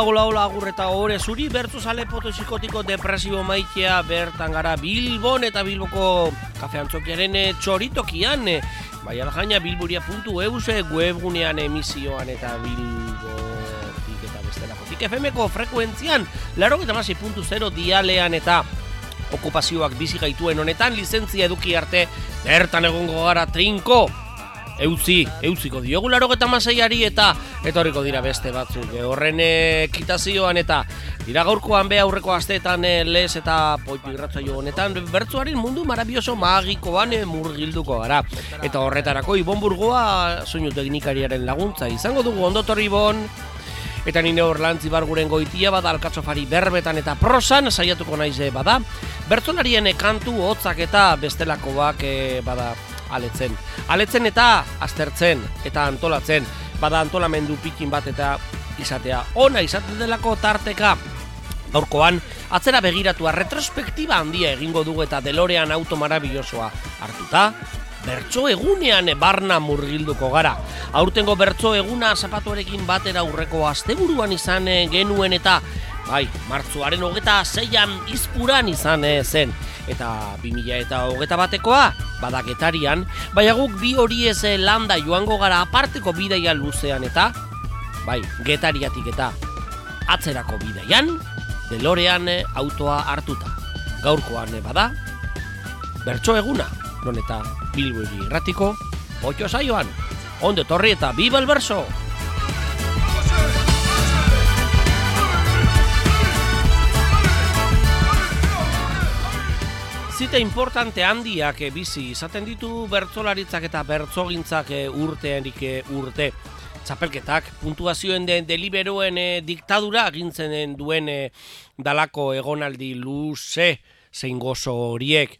Hola, hola, hola, agur eta ore zuri. Bertzu zale potosikotiko depresio maitea bertan gara Bilbon eta Bilboko kafe antzokiaren eh, txoritokian eh, Baina da jaina bilburia.eus webgunean emisioan eta bilbotik eta bestelakotik. FMko frekuentzian Laro eta dialean eta okupazioak bizi gaituen honetan lizentzia eduki arte bertan egongo gara trinko Eutzi, eutziko diogu laro eta masaiari eta etorriko dira beste batzuk. E, horren e, eta dira gaurkoan be aurreko asteetan e, les eta poipu irratzaio honetan bertzuaren mundu marabioso magikoan e, murgilduko gara. Eta horretarako Ibon Burgoa soinu teknikariaren laguntza izango dugu ondotorri Ibon. Eta nire hor lantzi barguren goitia bada alkatzofari berbetan eta prosan saiatuko naize bada. Bertzolarien kantu hotzak eta bestelakoak e, bada aletzen. Aletzen eta aztertzen eta antolatzen, bada antolamendu pikin bat eta izatea. Ona izaten delako tarteka, gaurkoan, atzera begiratua retrospektiba handia egingo dugu eta delorean auto marabillosoa hartuta, bertso egunean barna murgilduko gara. Aurtengo bertso eguna zapatuarekin batera aurreko asteburuan izan genuen eta bai, martzuaren hogeta zeian izpuran izan zen eta 2000 eta hogeta batekoa, badagetarian, baina guk bi hori ez landa joango gara aparteko bidaia luzean eta, bai, getariatik eta atzerako bidaian, delorean autoa hartuta. Gaurkoan bada, bertso eguna, non eta bilbueri irratiko, otxo saioan, ondo torri eta biba el berso! Zita importante handiak e, bizi izaten ditu bertzolaritzak eta bertzogintzak e, urteanik e, urte. Txapelketak, puntuazioen den deliberoen diktadura agintzen duen dalako egonaldi luze zein gozo horiek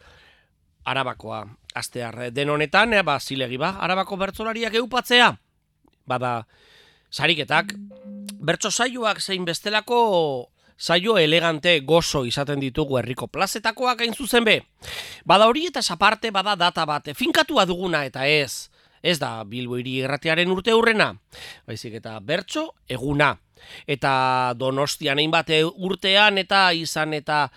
arabakoa. Astear, den honetan, ba, zilegi ba, arabako bertzolariak eupatzea. Bada, sariketak, bertso saioak zein bestelako saio elegante gozo izaten ditugu herriko plazetakoak hain zuzen be. Bada hori eta aparte bada data bat, finkatua duguna eta ez, ez da Bilbo hiri erratearen urte hurrena, baizik eta bertso eguna. Eta donostian hainbat urtean eta izan eta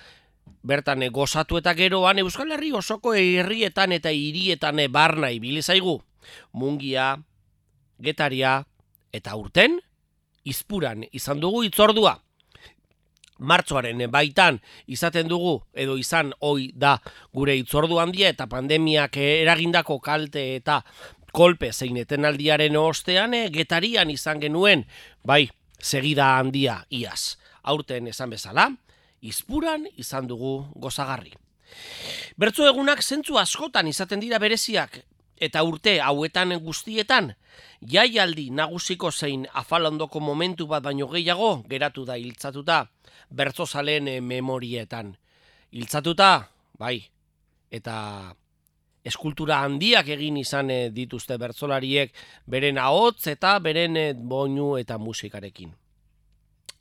bertan gozatu eta geroan Euskal Herri osoko herrietan eta hirietan barna ibili zaigu. Mungia, getaria eta urten, izpuran izan dugu itzordua martxoaren baitan izaten dugu edo izan ohi da gure itzordu handia eta pandemiak eragindako kalte eta kolpe zein etenaldiaren ostean eh, getarian izan genuen bai segida handia iaz. Aurten esan bezala izpuran izan dugu gozagarri. Bertzu egunak zentzu askotan izaten dira bereziak eta urte hauetan guztietan jaialdi nagusiko zein afalondoko momentu bat baino gehiago geratu da hiltzatuta bertzozaleen e, memorietan. Hiltzatuta, bai, eta eskultura handiak egin izan e, dituzte bertzolariek beren ahotz eta beren e, boinu eta musikarekin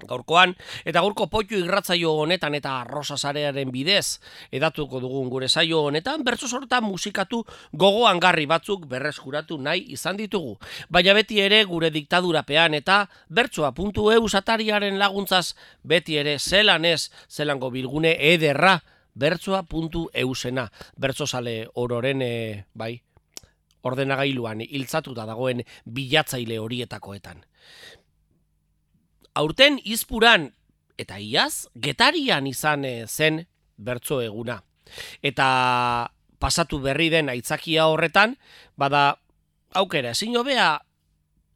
gaurkoan, eta gaurko poitu irratzaio honetan eta arrosa zarearen bidez edatuko dugun gure saio honetan, bertso sorta musikatu gogoan garri batzuk berreskuratu nahi izan ditugu. Baina beti ere gure diktadurapean eta bertsoa puntu eusatariaren laguntzaz beti ere zelan ez zelango bilgune ederra bertsoa puntu eusena. Bertso sale ororen e, bai, ordenagailuan hiltzatuta dagoen bilatzaile horietakoetan aurten izpuran eta iaz getarian izan eh, zen bertso eguna. Eta pasatu berri den aitzakia horretan, bada aukera ezin hobea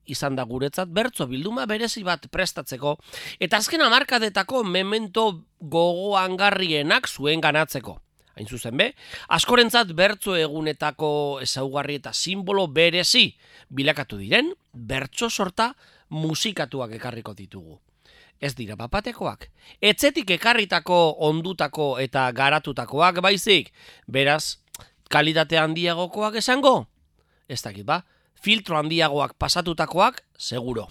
izan da guretzat bertso bilduma berezi bat prestatzeko eta azken hamarkadetako memento gogoangarrienak zuen ganatzeko. Hain zuzen be, askorentzat bertso egunetako ezaugarri eta simbolo berezi bilakatu diren bertso sorta musikatuak ekarriko ditugu. Ez dira papatekoak. Etzetik ekarritako ondutako eta garatutakoak baizik. Beraz, kalitate handiagokoak esango? Ez dakit ba, filtro handiagoak pasatutakoak, seguro.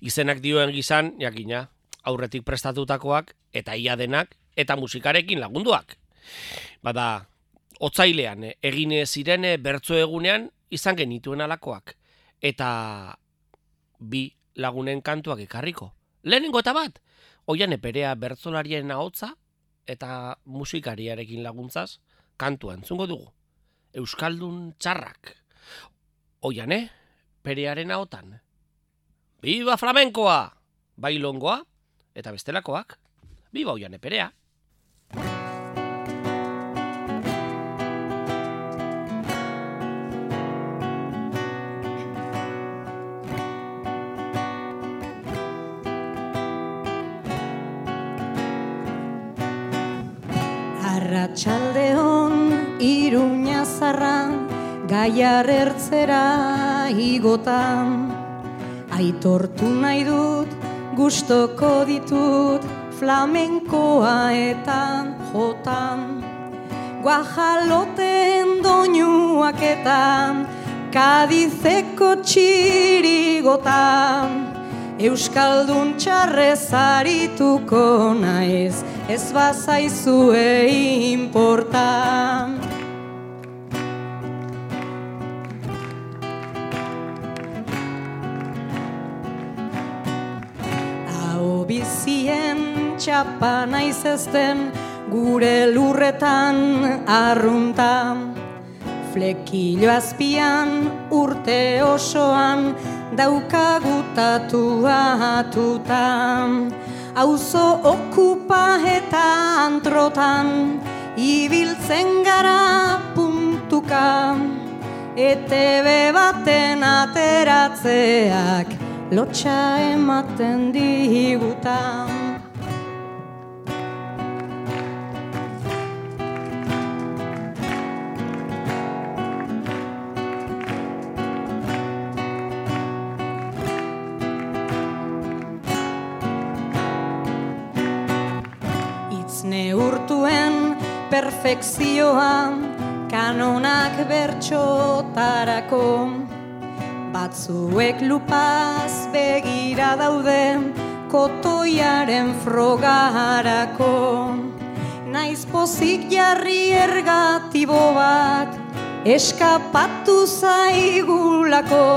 Izenak dioen gizan, jakina, aurretik prestatutakoak, eta ia denak, eta musikarekin lagunduak. Bada, otzailean, egine zirene bertzo egunean, izan genituen alakoak. Eta bi lagunen kantuak ekarriko. Lehenengo eta bat, oian eperea bertzolarien ahotza eta musikariarekin laguntzaz kantua entzungo dugu. Euskaldun txarrak. Oian, eh? Perearen ahotan. Biba flamenkoa! Bailongoa eta bestelakoak. Biba oian eperea. Iruña zarra, gaiar ertzera igotan. Aitortu nahi dut, gustoko ditut, flamenkoa eta jotan. Guajaloten doinuak eta kadizeko txirigotan. Euskaldun txarrez arituko naiz, ez bazaizue importa. Txapa naiz ezten, gure lurretan arrunta. Flekilo azpian urte osoan, daukagutatua atutan. Auzo okupa eta antrotan, ibiltzen gara puntuka. Etebe baten ateratzeak, lotxa ematen digutan. Neurtuen perfekzioa kanonak bertxotarako batzuek lupaz begira daude kotoiaren frogarako. Naiz pozik jarri ergatibo bat eskapatu zaigulako.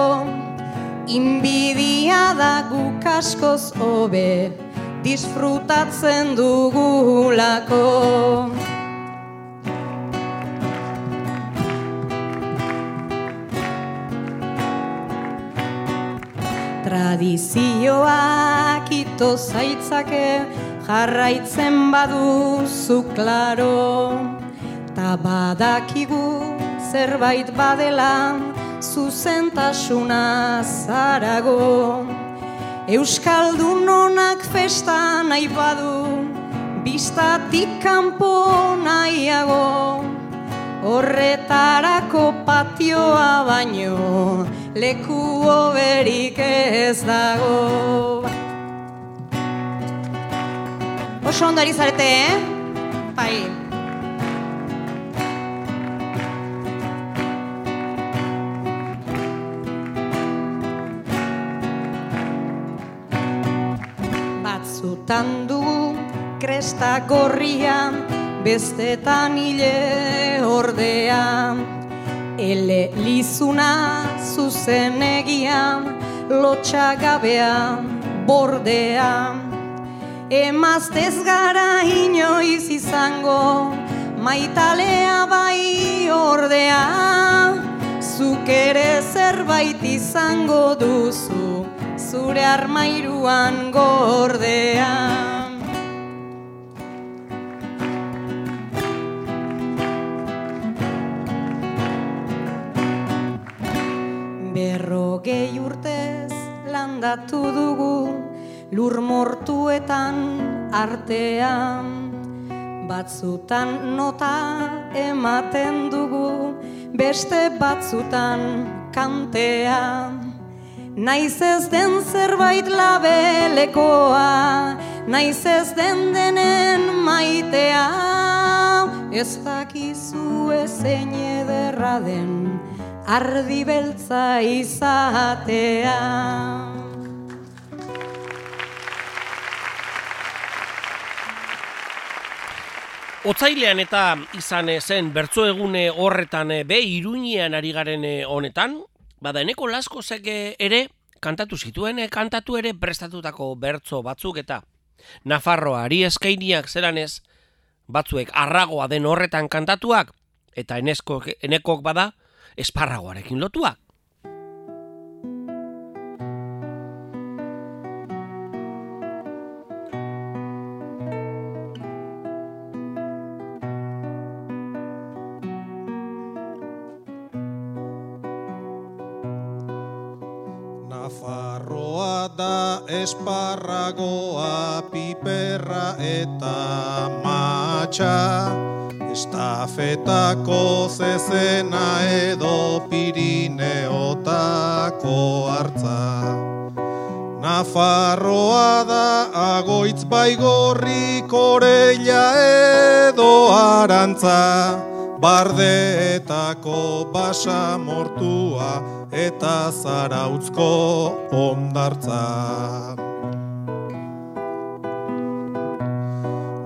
Inbidia da guk askoz hobe disfrutatzen dugulako. Tradizioak ito zaitzake jarraitzen baduzu klaro Ta badakigu zerbait badela zuzentasuna zarago Euskaldun honak festa nahi badu, biztatik kanpo nahiago, horretarako patioa baino, leku oberik ez dago. Oso ondari zarete, eh? Bai. Batzutan dugu kresta gorria, bestetan hile ordea. Ele lizuna zuzen egia, lotxagabea bordea. Emaztez gara inoiz izango, maitalea bai ordea. Zuk ere zerbait izango duzu, zure armairuan gordea. Landatu dugu lur mortuetan artean. Batzutan nota ematen dugu beste batzutan kantean. Naiz ez den zerbait labelekoa, naiz ez den denen maitea, ez dakizu ezein ederra den, ardi beltza izatea. Otzailean eta izan zen bertso egune horretan be iruñean ari garen honetan, bada eneko lasko zeke ere kantatu zituen eh, kantatu ere prestatutako bertso batzuk eta Nafarroari eskainiak zeranez batzuek arragoa den horretan kantatuak eta eneskok, enekok bada esparragoarekin lotuak. Esparragoa, piperra eta matxa. Estafetako zezena edo pirineotako hartza. Nafarroa da agoitz baigorri koreia edo arantza. Bardeetako basa mortua eta zarautzko ondartza.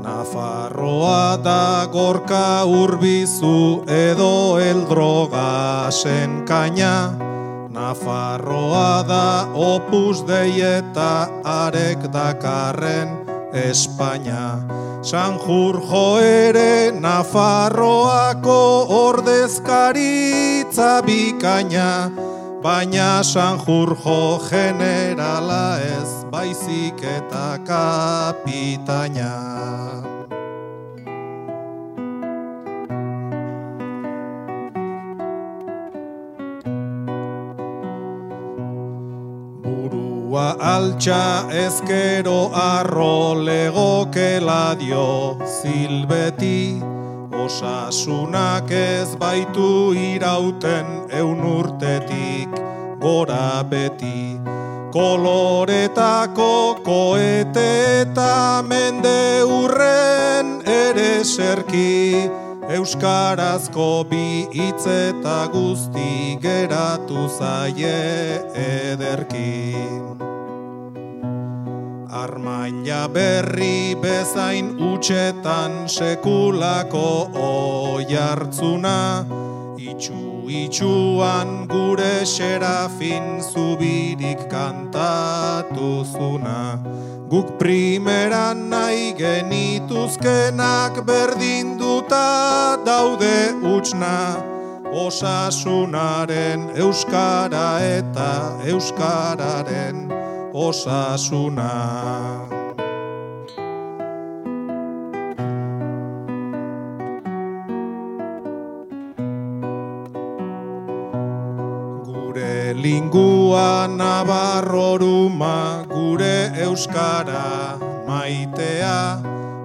Nafarroa da gorka urbizu edo eldroga kaina. Nafarroa da opus dei eta arek dakarren Espainia. Sanjurjo ere Nafarroako ordezkaritza bikaina. Baina Sanjurjo generala ez baizik eta kapitaina. Burua altxa ezkero arro legokela dio zilbeti, osasunak ez baitu irauten eun urtetik gora beti. Koloretako koete eta mende urren ere serki, Euskarazko bi hitz eta guzti geratu zaie ederki. Armaila berri bezain utxetan sekulako oi hartzuna, itxu itxuan gure serafin zubirik kantatuzuna. Guk primeran nahi genituzkenak berdinduta daude utzna Osasunaren euskara eta euskararen osasuna. Gure lingua nabarroruma gure euskara maitea,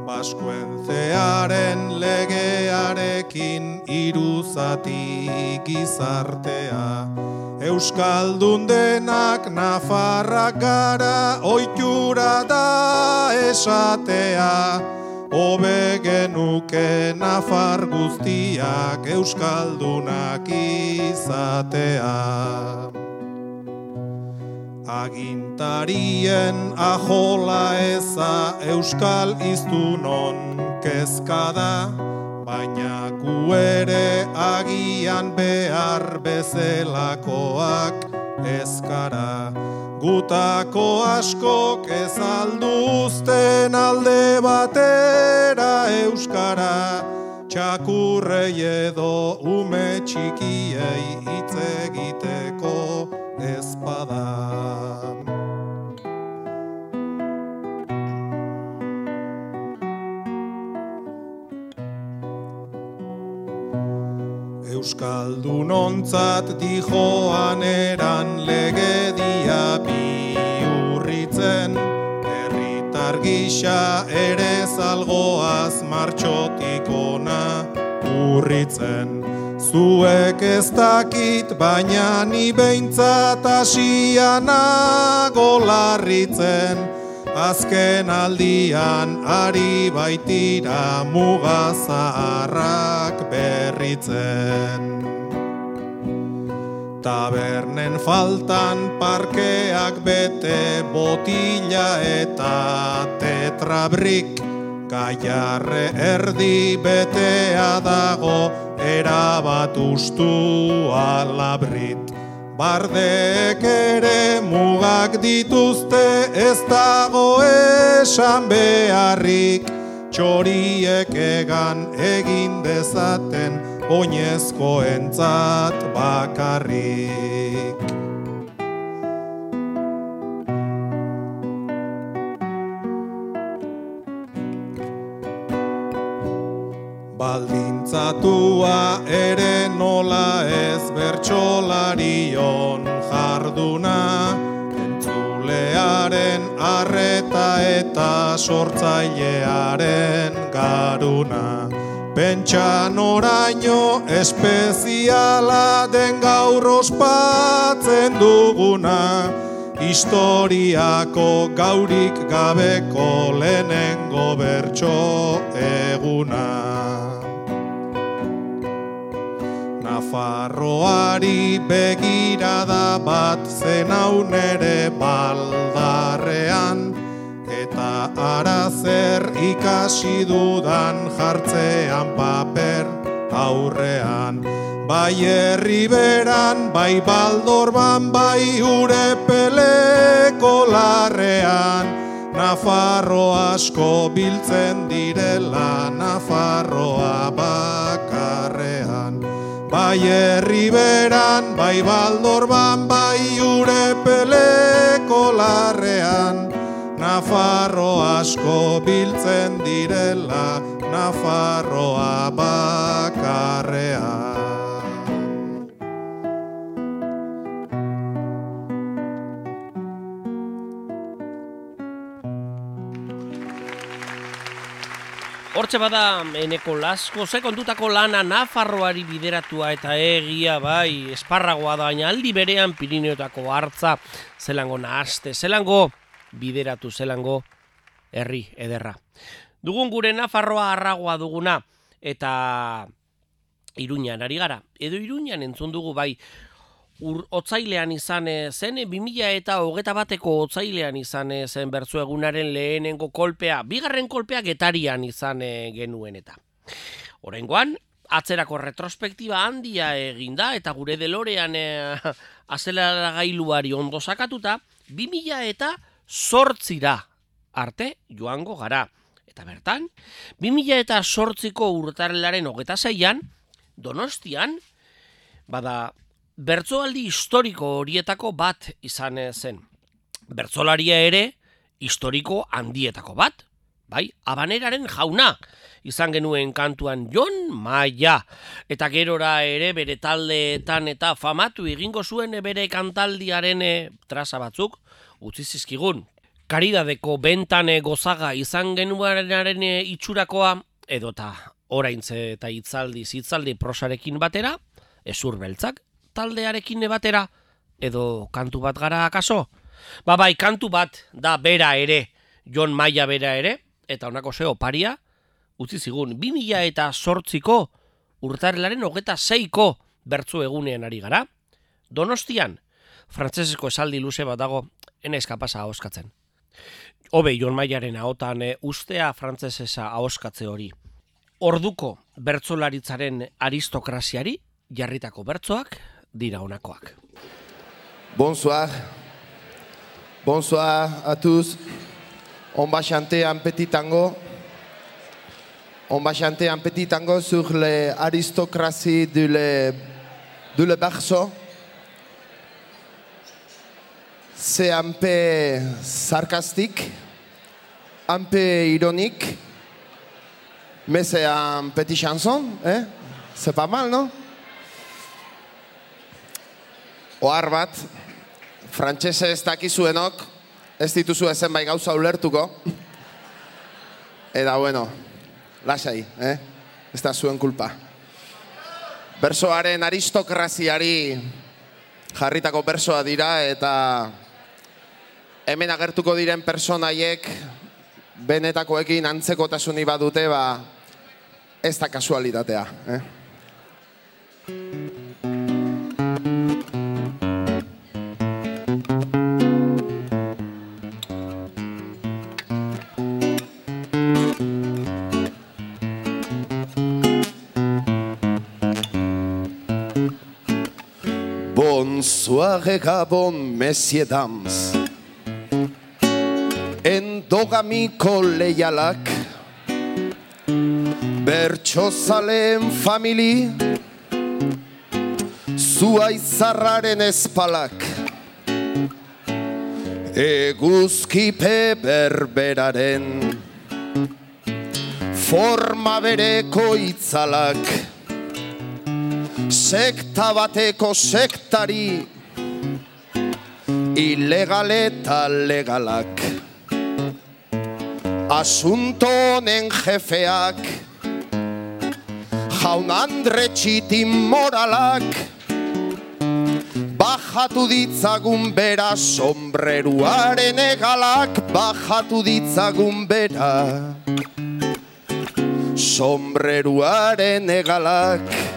baskuen zearen legearekin iruzatik izartea. Euskaldun denak nafarrak gara oitura da esatea, Obe genuke nafar guztiak euskaldunak izatea. Agintarien ajola eza euskal iztunon kezkada, baina gu ere agian behar bezelakoak ezkara. Gutako askok ez alduzten alde batera euskara, txakurrei edo ume txikiei hitz egiteko espada. Euskaldun ontzat dijoan eran legedia biurritzen, herritar gisa ere zalgoaz martxotik ona urritzen. Zuek ez dakit, baina ni behintzat asiana golarritzen. Azken aldian ari baitira mugazaharrak berritzen. Tabernen faltan parkeak bete botila eta tetrabrik. Gaiarre erdi betea dago erabat ustu alabrit. Bardeek ere mugak dituzte ez dago esan beharrik Txoriek egan egin dezaten oinezko entzat bakarrik Baldintzatua ere nola ez bertsolarion jarduna Entzulearen arreta eta sortzailearen garuna. Pentsa noraino espeziala den gaur ospatzen duguna. Historiako gaurik gabeko lehenengo bertso eguna Nafarroari begirada bat zen nere baldarrean. Eta arazer ikasi dudan jartzean paper aurrean. Bai herriberan, bai baldorban, bai ure peleko larrean. Nafarro asko biltzen direla, Nafarroa bakarrean Bai herriberan, bai baldorban, bai ure peleko larrean. Nafarro asko biltzen direla, Nafarroa bakarrean Hortxe bada eneko lasko, ze kontutako lana Nafarroari bideratua eta egia bai, esparragoa da, baina aldi berean Pirineotako hartza, zelango nahaste, zelango bideratu, zelango herri ederra. Dugun gure Nafarroa arragoa duguna, eta Iruñan ari gara. Edo Iruñan entzun dugu bai, ur, otzailean izan e, zen, 2000 eta hogeta bateko otzailean izan e, zen bertzu egunaren lehenengo kolpea, bigarren kolpea getarian izan genuen eta. Horengoan, atzerako retrospektiba handia eginda eta gure delorean e, azelera gailuari ondo sakatuta, 2000 eta sortzira arte joango gara. Eta bertan, 2000 eta sortziko urtarelaren hogeta zeian, donostian, bada bertzoaldi historiko horietako bat izan zen. Bertzolaria ere historiko handietako bat, bai, abaneraren jauna izan genuen kantuan Jon Maia. Eta gerora ere bere taldeetan eta famatu egingo zuen bere kantaldiaren eh, traza batzuk utzi zizkigun. Karidadeko bentane gozaga izan genuenaren eh, itxurakoa edota oraintze eta hitzaldi hitzaldi prosarekin batera, ezur beltzak taldearekin batera edo kantu bat gara akaso? Ba bai, kantu bat da bera ere, Jon Maia bera ere, eta honako zeo paria, utzi zigun, 2000 eta sortziko urtarelaren hogeta zeiko bertzu egunean ari gara. Donostian, frantzesesko esaldi luze bat dago, ena eskapasa ahoskatzen. Hobe, Jon Maiaren ahotan e, ustea frantzesesa ahoskatze hori. Orduko bertzolaritzaren aristokraziari jarritako bertzoak, dira. Bonsoir. Bonsoir à tous. On va chanter un petit tango. On va chanter un petit tango sur l'aristocratie du le, du le berceau. C'est un peu sarcastique, un peu ironique, mais c'est un petit chanson, hein? C'est pas mal, non? Ohar bat, frantxese ez dakizuenok, ez dituzu ezen bai gauza ulertuko. Eta bueno, lasai, eh? ez da zuen kulpa. Bersoaren aristokraziari jarritako bersoa dira eta hemen agertuko diren personaiek benetakoekin antzekotasuni badute ba ez da kasualitatea. Eh? Soirée Gabon, messieurs dames Endogamiko leialak Bertxozaleen famili Zua izarraren espalak Eguzkipe berberaren Forma bereko itzalak Sekta bateko sektari. Ilegal eta legalak. Asunto honen jefeak. Jaun Andre txitin moralak. Bajatu ditzagun bera sombreruaren egalak. Bajatu ditzagun bera Sombreruaren egalak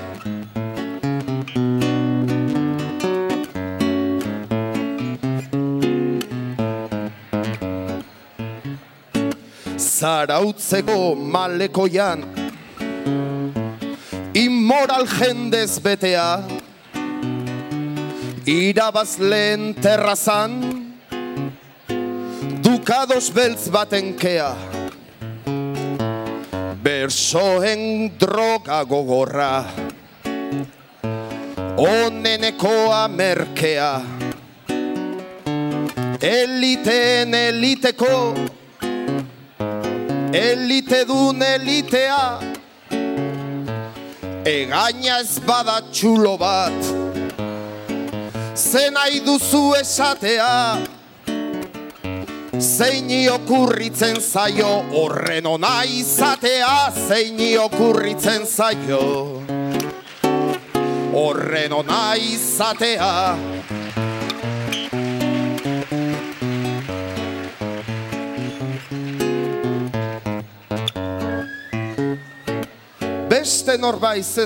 Zarautzeko malekoian. Immoral jendez betea. Irabazleen terrazan. Dukados beltz baten kea. Bersoen droga gogorra. Onenekoa merkea Eliteen eliteko Elite dun elitea Egaina ez bada txulo bat. Zen nahi duzu esatea? Zeini okurritzen zaio horren ona izatea? Zeini okurritzen zaio horren ona izatea Beste norbait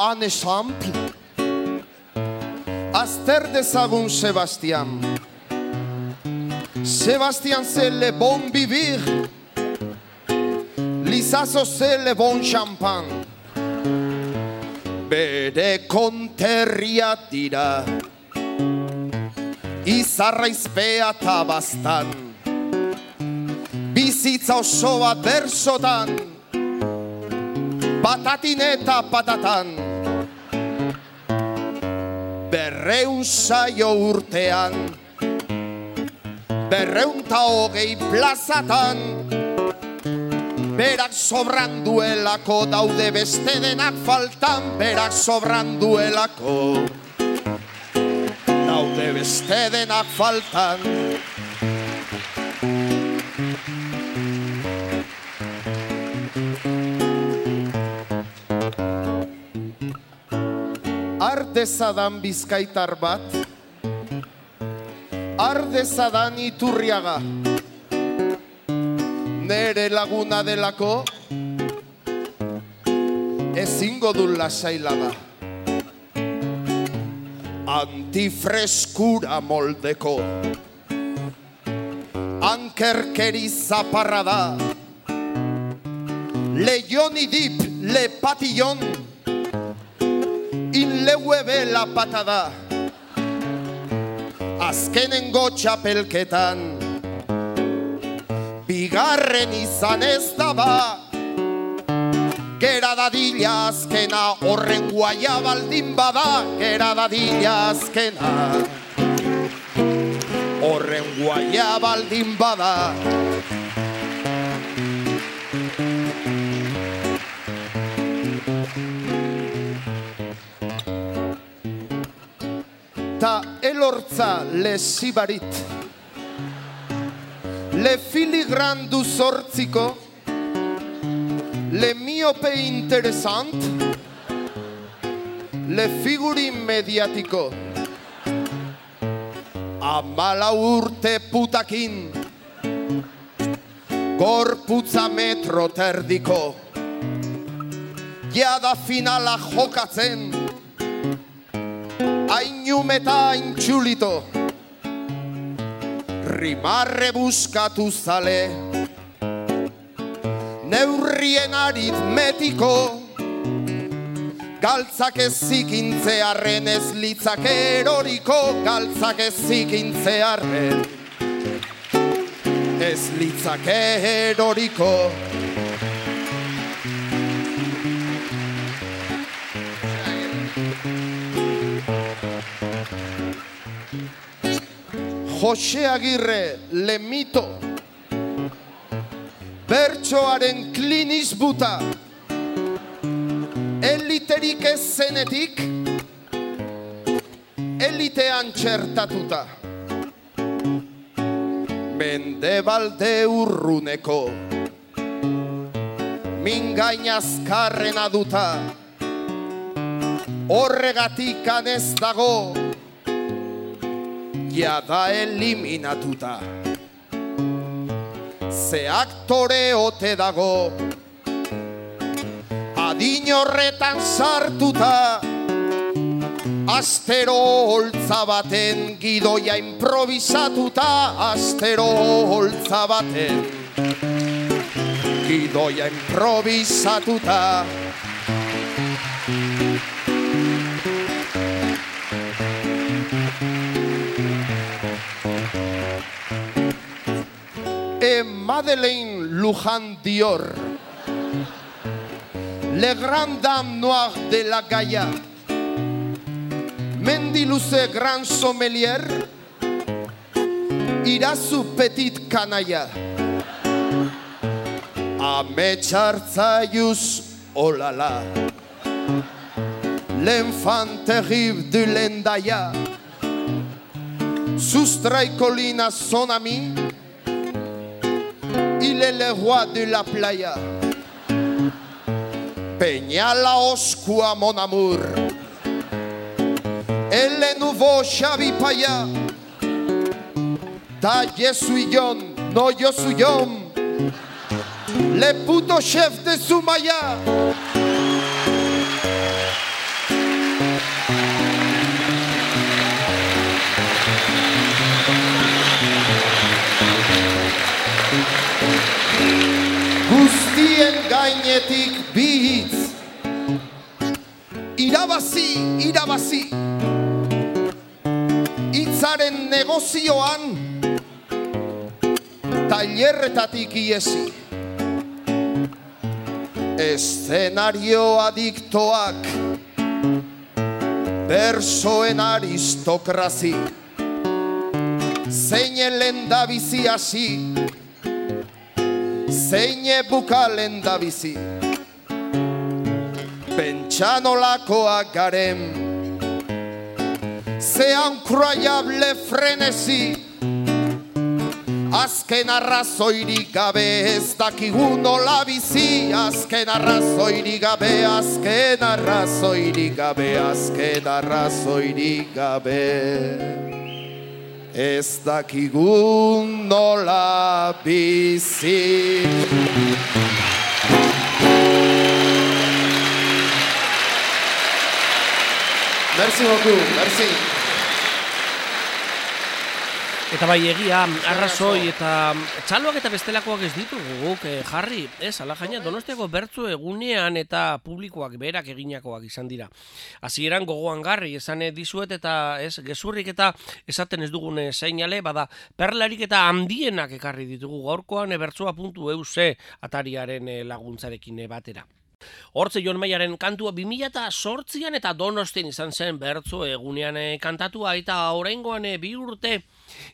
an esampl Azter dezagun Sebastian. Sebastian c'est le bon vivir Lizazo c'est le bon champagne. Bere konterria dira Izarra izpea eta bastan Bizitza oso bat bersotan Patatin eta patatan. Berreun saio urtean Berreun ta hogei plazatan Berak sobran duelako daude beste denak faltan Berak sobran duelako. Daude beste denak faltan Ardezadan bizkaitar bat Ardezadan iturriaga. Nere laguna delako Ezingo du lasailaga. Antifreskura moldeko Ankerkeri zaparra da Leion idip le hueve la patada. Azkenengo txapelketan. Bigarren izan ez da ba. Gera dadila azkena horren guaia baldin bada. Gera dadila azkena. Horren guaia baldin bada Ta elortza le sibarit Le filigran du zortziko Le miope interesant Le figuri mediatiko. Amala urte putakin Gorputza metro terdiko. Jada finala jokatzen Ainum eta aintxulito Rimarre buskatu zale. Neurrien aritmetiko Galtzak ez zikintzearen ez litzak eroriko. Galtzak ez zikintzearen Ez litzak eroriko Jose Agirre Lemito Bertsoaren kliniz buta Eliterik ez zenetik Elitean txertatuta. Mendebalde urruneko Mingain azkarrena duta. Horregatik ez dago Jada eliminatuta Ze aktore ote dago Adin horretan sartuta. Astero holtza baten gidoia improvisatuta. Astero holtza baten gidoia improvisatuta E Madeleine Luján Dior. Le Grand Dame Noir de la Gaia Mendiluze Grand Sommelier. Irazu Petit Kanaia Ametxartzaiuz olala L'enfant terrible de l'Endaya. Sustrai colina son ami Il est le roi de la playa. Peñala oscua mon amour. El nouveau Xavi Paya. Suis yo, no yo soy yo Le puto chef de Sumaya Guztien gainetik bi hitz Irabazi, irabazi. Hitzaren negozioan Tailerretatik iesi. Eszenario adiktoak Bersoen aristokrazi. Zeinen lendabizi hasi Zeine bukalen da bizi. Pentsanolakoak garen. Ze incroyable frenesi. Azken arrazoirik gabe ez dakigu nola bizi. Azken arrazoirik gabe, azken arrazoirik gabe Azken arrazoirik gabe Ez dakigu nola bizi Merci beaucoup, merci. Eta bai egia, arrazoi eta txaloak eta bestelakoak ez ditugu guk eh, jarri, ez, ala jaina donostiako bertzu egunean eta publikoak berak eginakoak izan dira. Hasieran gogoan garri, esan eh, dizuet eta ez, gezurrik eta esaten ez dugune seinale, bada perlarik eta handienak ekarri ditugu gaurkoan e, bertsoa puntu euse atariaren eh, laguntzarekin eh, batera. Hortze Jon Maiaren kantua 2008an eta Donostien izan zen bertzo egunean eh, kantatua eta oraingoan eh, bi urte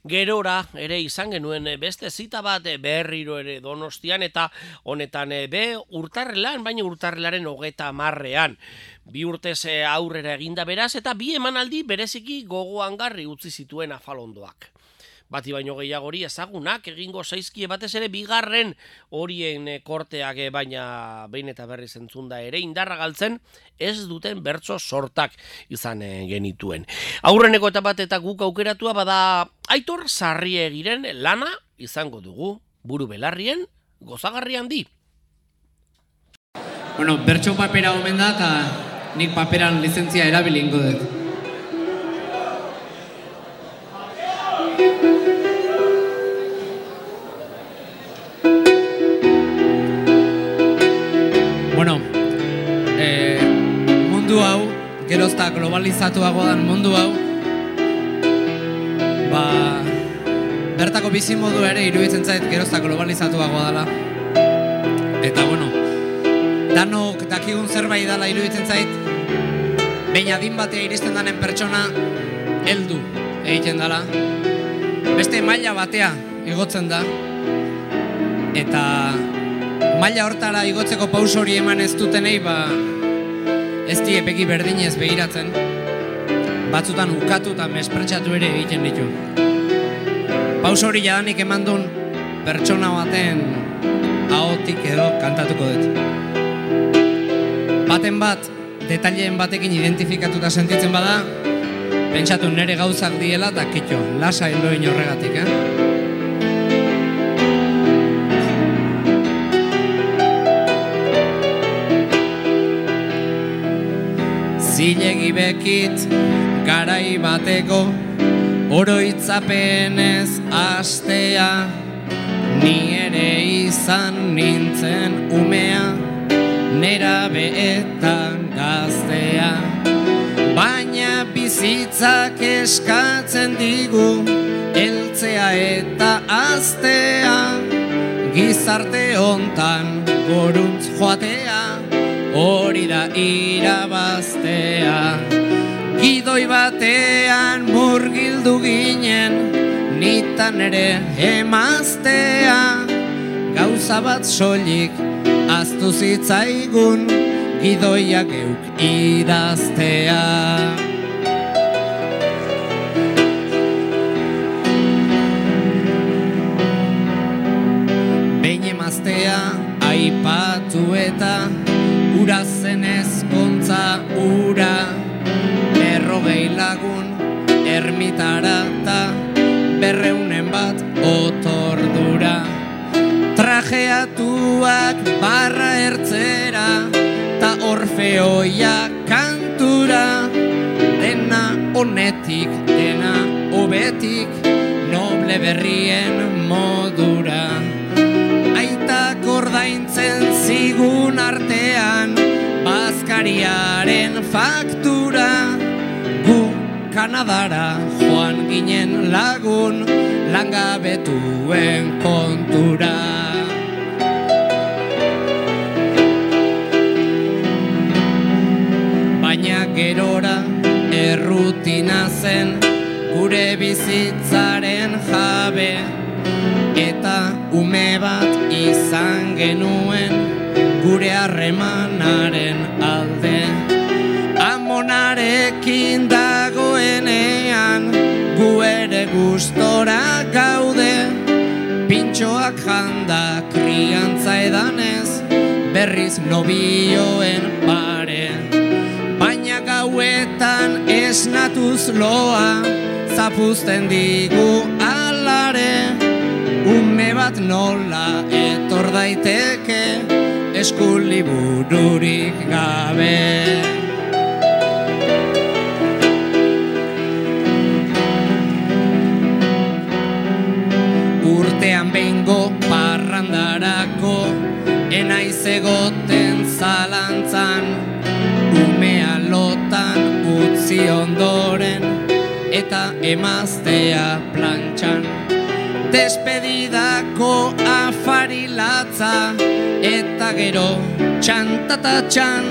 gerora ere izan genuen eh, beste zita bat eh, berriro ere Donostian eta honetan eh, be urtarrelan, baina urtarrelaren hogeta marrean. Bi urtez aurrera eginda beraz eta bi emanaldi bereziki gogoan garri utzi zituen afalondoak bati baino gehiagori ezagunak egingo zaizkie batez ere bigarren horien korteak baina behin eta berriz entzunda ere indarra galtzen ez duten bertso sortak izan genituen. Aurreneko eta bat eta guk aukeratua bada aitor sarri egiren lana izango dugu buru belarrien gozagarri handi. Bueno, bertso papera omen da eta nik paperan lizentzia erabilingo dut. Bueno, eh, mundu eta globalizatuago dan mundu hau, bertako bizimodu ere iruditzen zait gerozta globalizatuagoa dela. Eta bueno, danok dakigun zerbait dela iruditzen zait, behin adin batea iristen danen pertsona heldu egiten dela. Beste maila batea igotzen da, eta maila hortara igotzeko paus hori eman ez dutenei, ba, ez die begi berdinez begiratzen, batzutan ukatu eta mespretsatu ere egiten ditu. Paus hori jadanik eman duen pertsona baten ahotik edo kantatuko dut. Baten bat, detaileen batekin identifikatuta sentitzen bada, pentsatu nere gauzak diela eta kitxo, lasa hildoin horregatik, eh? Zilegi bekit garai bateko oroitzapenez astea Ni ere izan nintzen umea nera beetan gaztea. Baina bizitzak eskatzen digu eltzea eta aztea Gizarte hontan goruntz joatea hori da irabaztea. Gidoi batean murgildu ginen nitan ere emaztea. Gauza bat soilik aztu zitzaigun gidoia geuk idaztea. Behin emaztea aipatu eta ermitara eta berreunen bat otordura. Trajeatuak barra ertzera ta orfeoia kantura. Dena honetik dena hobetik noble berrien modura. Aitak ordaintzen zigun artean bazkariaren faktura Kanadara joan ginen lagun langabetuen kontura. Baina gerora errutina zen gure bizitzaren jabe eta ume bat izan genuen gure harremanaren alde. Amonarekin ere gustora gaude. Pintxoak janda kriantza edanez berriz nobioen pare. Baina gauetan esnatuz loa zapuzten digu alare. Ume bat nola etor daiteke eskulibururik gabe egoten zalantzan Umea lotan utzi ondoren eta emaztea plantxan. Despedidako afarilatza eta gero txantatatxan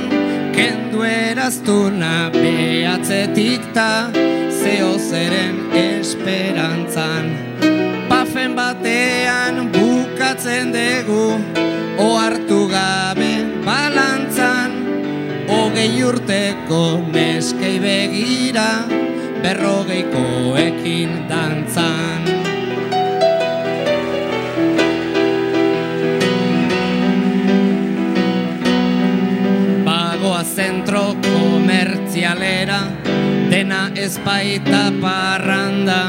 Kendu eraztuna behatzetik ta zeo zeren esperantzan. Pafen batean bukatzen dugu ohartu gabe balantzan Hogei urteko neskei begira berrogeikoekin dantzan. Bagoa zentro komertzialera dena ez parranda.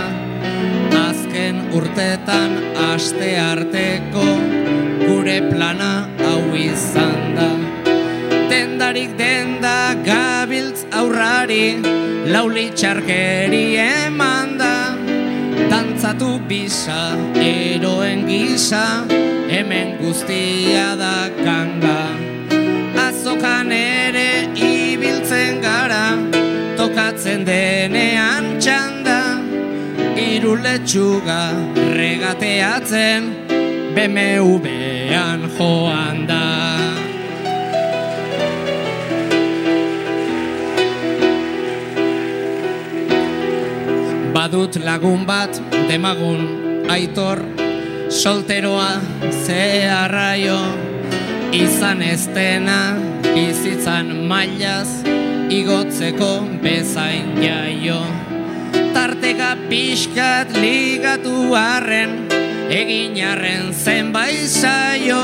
Azken urtetan aste arteko barik den da gabiltz aurrari Lauli txarkeri eman da. Tantzatu bisa, eroen gisa Hemen guztia da ganga. Azokan ere ibiltzen gara Tokatzen denean txanda. Iruletxuga regateatzen BMV-an joan da. Badut lagun bat demagun aitor solteroa zeharraio izan ez dena bizitzan mailaz igotzeko bezain jaio. Tarteka pixkat ligatu arren egin arren zenbait saio.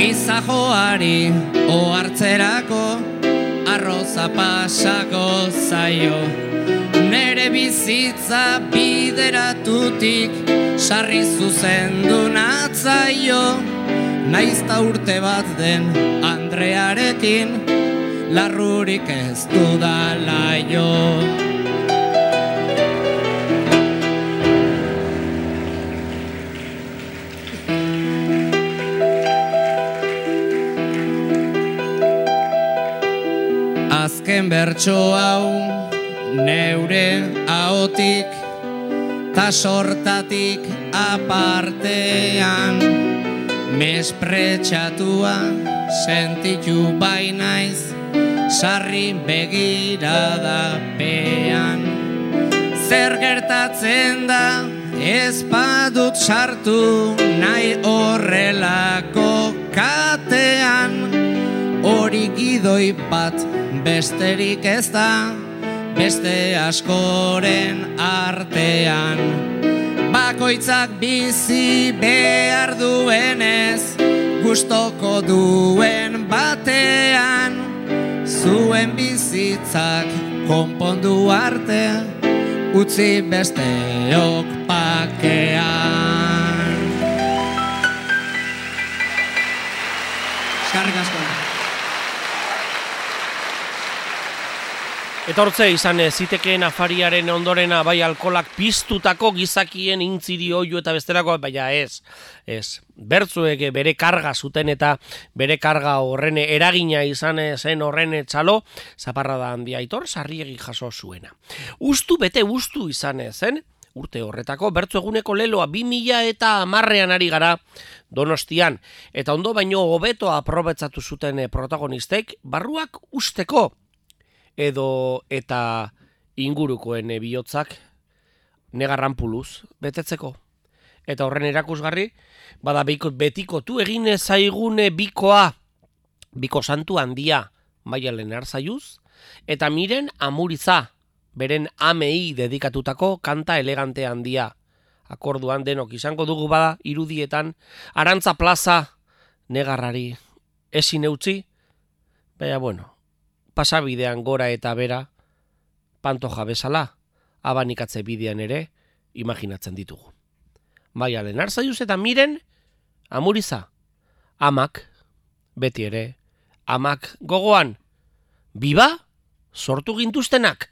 Gizajoari ohartzerako arroza pasako zaio bizitza bideratutik sarri zuzendu natzaio naizta urte bat den Andrearekin larrurik ez dudala jo. Azken bertso hau neure ahotik ta sortatik apartean. Mespretxatua sentitu bainaiz sarri begiradapean. Zer gertatzen da ez badut sartu nahi horrelako katean. Hori gidoi bat besterik ez da beste askoren artean. Bakoitzak bizi behar duenez gustoko duen batean. Zuen bizitzak konpondu arte utzi besteok pakean Etortze izan ez, zitekeen afariaren ondorena bai alkolak piztutako gizakien intziri oio eta besterako, baina ez, ez. Bertzuek bere karga zuten eta bere karga horren eragina izan zen horren txalo, zaparra da handia aitor, sarriegi jaso zuena. Ustu bete ustu izan zen, urte horretako, bertzu eguneko leloa 2000 eta amarrean ari gara donostian, eta ondo baino hobeto aprobetzatu zuten eh, protagonistek, barruak usteko, edo eta ingurukoen eh, bihotzak negarran puluz betetzeko. Eta horren erakusgarri, bada biko, betikotu egin zaigune bikoa, biko santu handia, maia lenar zaiuz, eta miren amuriza, beren amei dedikatutako kanta elegante handia. Akorduan denok izango dugu bada irudietan, arantza plaza negarrari ezin eutzi, baina bueno, pasabidean gora eta bera, pantoja bezala, abanikatze bidean ere, imaginatzen ditugu. Baina lenar zaiuz eta miren, amuriza, amak, beti ere, amak gogoan, biba, sortu gintuztenak.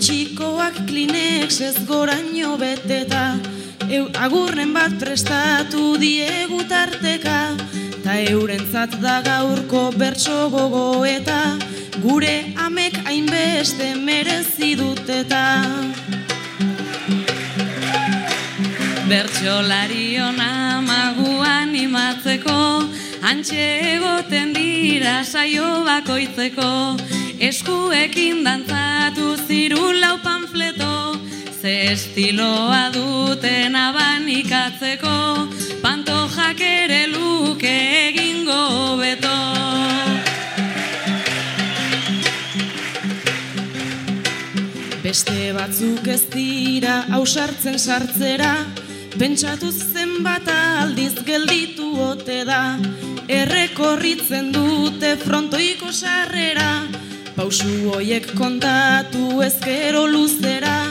Poltsikoak klinex ez goraino beteta. Eu, agurren bat prestatu diegu tarteka Ta eurentzat da gaurko bertso gogoeta. Gure amek hainbeste merezi duteta. Bertxolari ona magu animatzeko, antxe egoten dira saio bakoitzeko, eskuekin dantzatu ziru lau panfleto, ze estiloa duten abanikatzeko, pantojak ere luke egingo beto. Beste batzuk ez dira ausartzen sartzera, pentsatu zenbat aldiz gelditu ote da, errekorritzen dute frontoiko sarrera, Pausu hoiek kontatu ezkero luzera,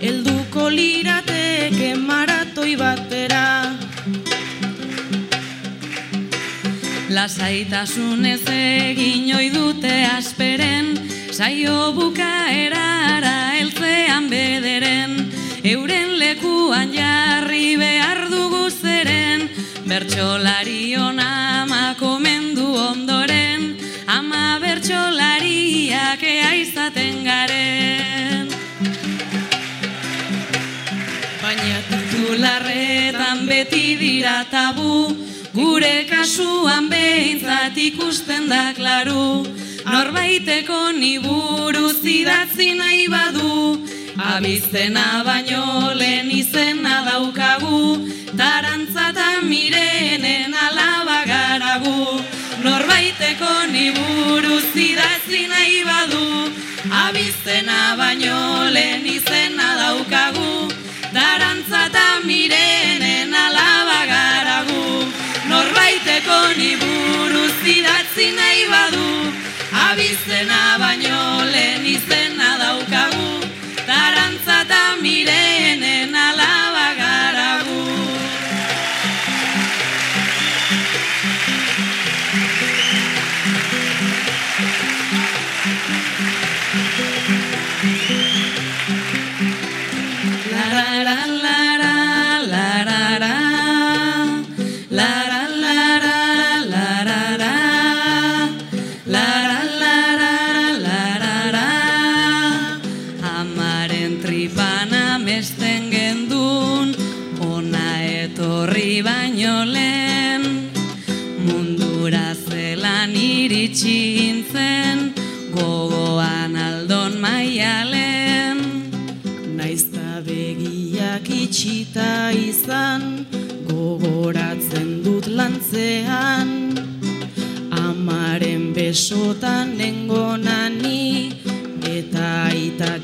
helduko lirateke maratoi batera. Lasaitasunez egin ohi dute asperen, saio bukaerara heltzean bederen, euren lekuan jarri behar dugu zeren, bertsolari ona ama komendu ondoren, ama bertsolariak ea izaten garen. Baina titularretan beti dira tabu, gure kasuan behintzat ikusten da klaru, norbaiteko ni buruz idatzi nahi badu, abizena baino lehen izena daukagu, tarantza eta mirenen garagu, norbaiteko ni buruz idatzi nahi badu, abizena baino lehen izena daukagu, Darantza eta mirenen alaba garagu. Norbaiteko ni buruz idatzi nahi badu. Abizena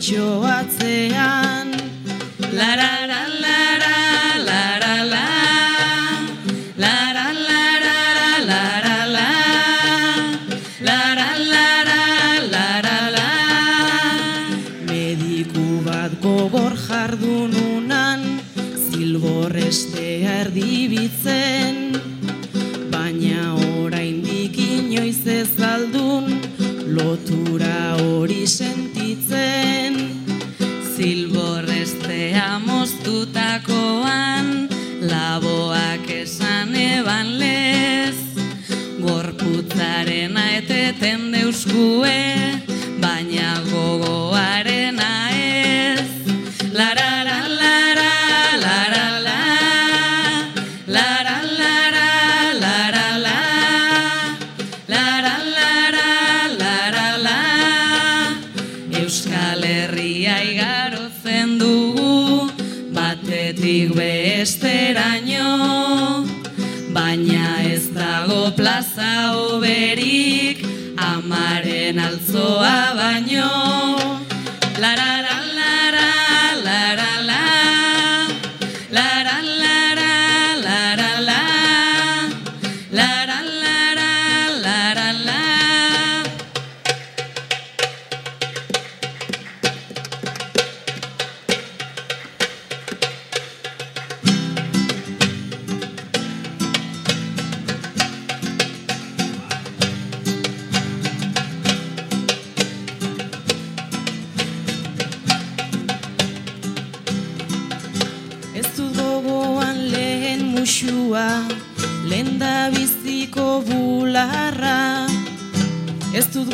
your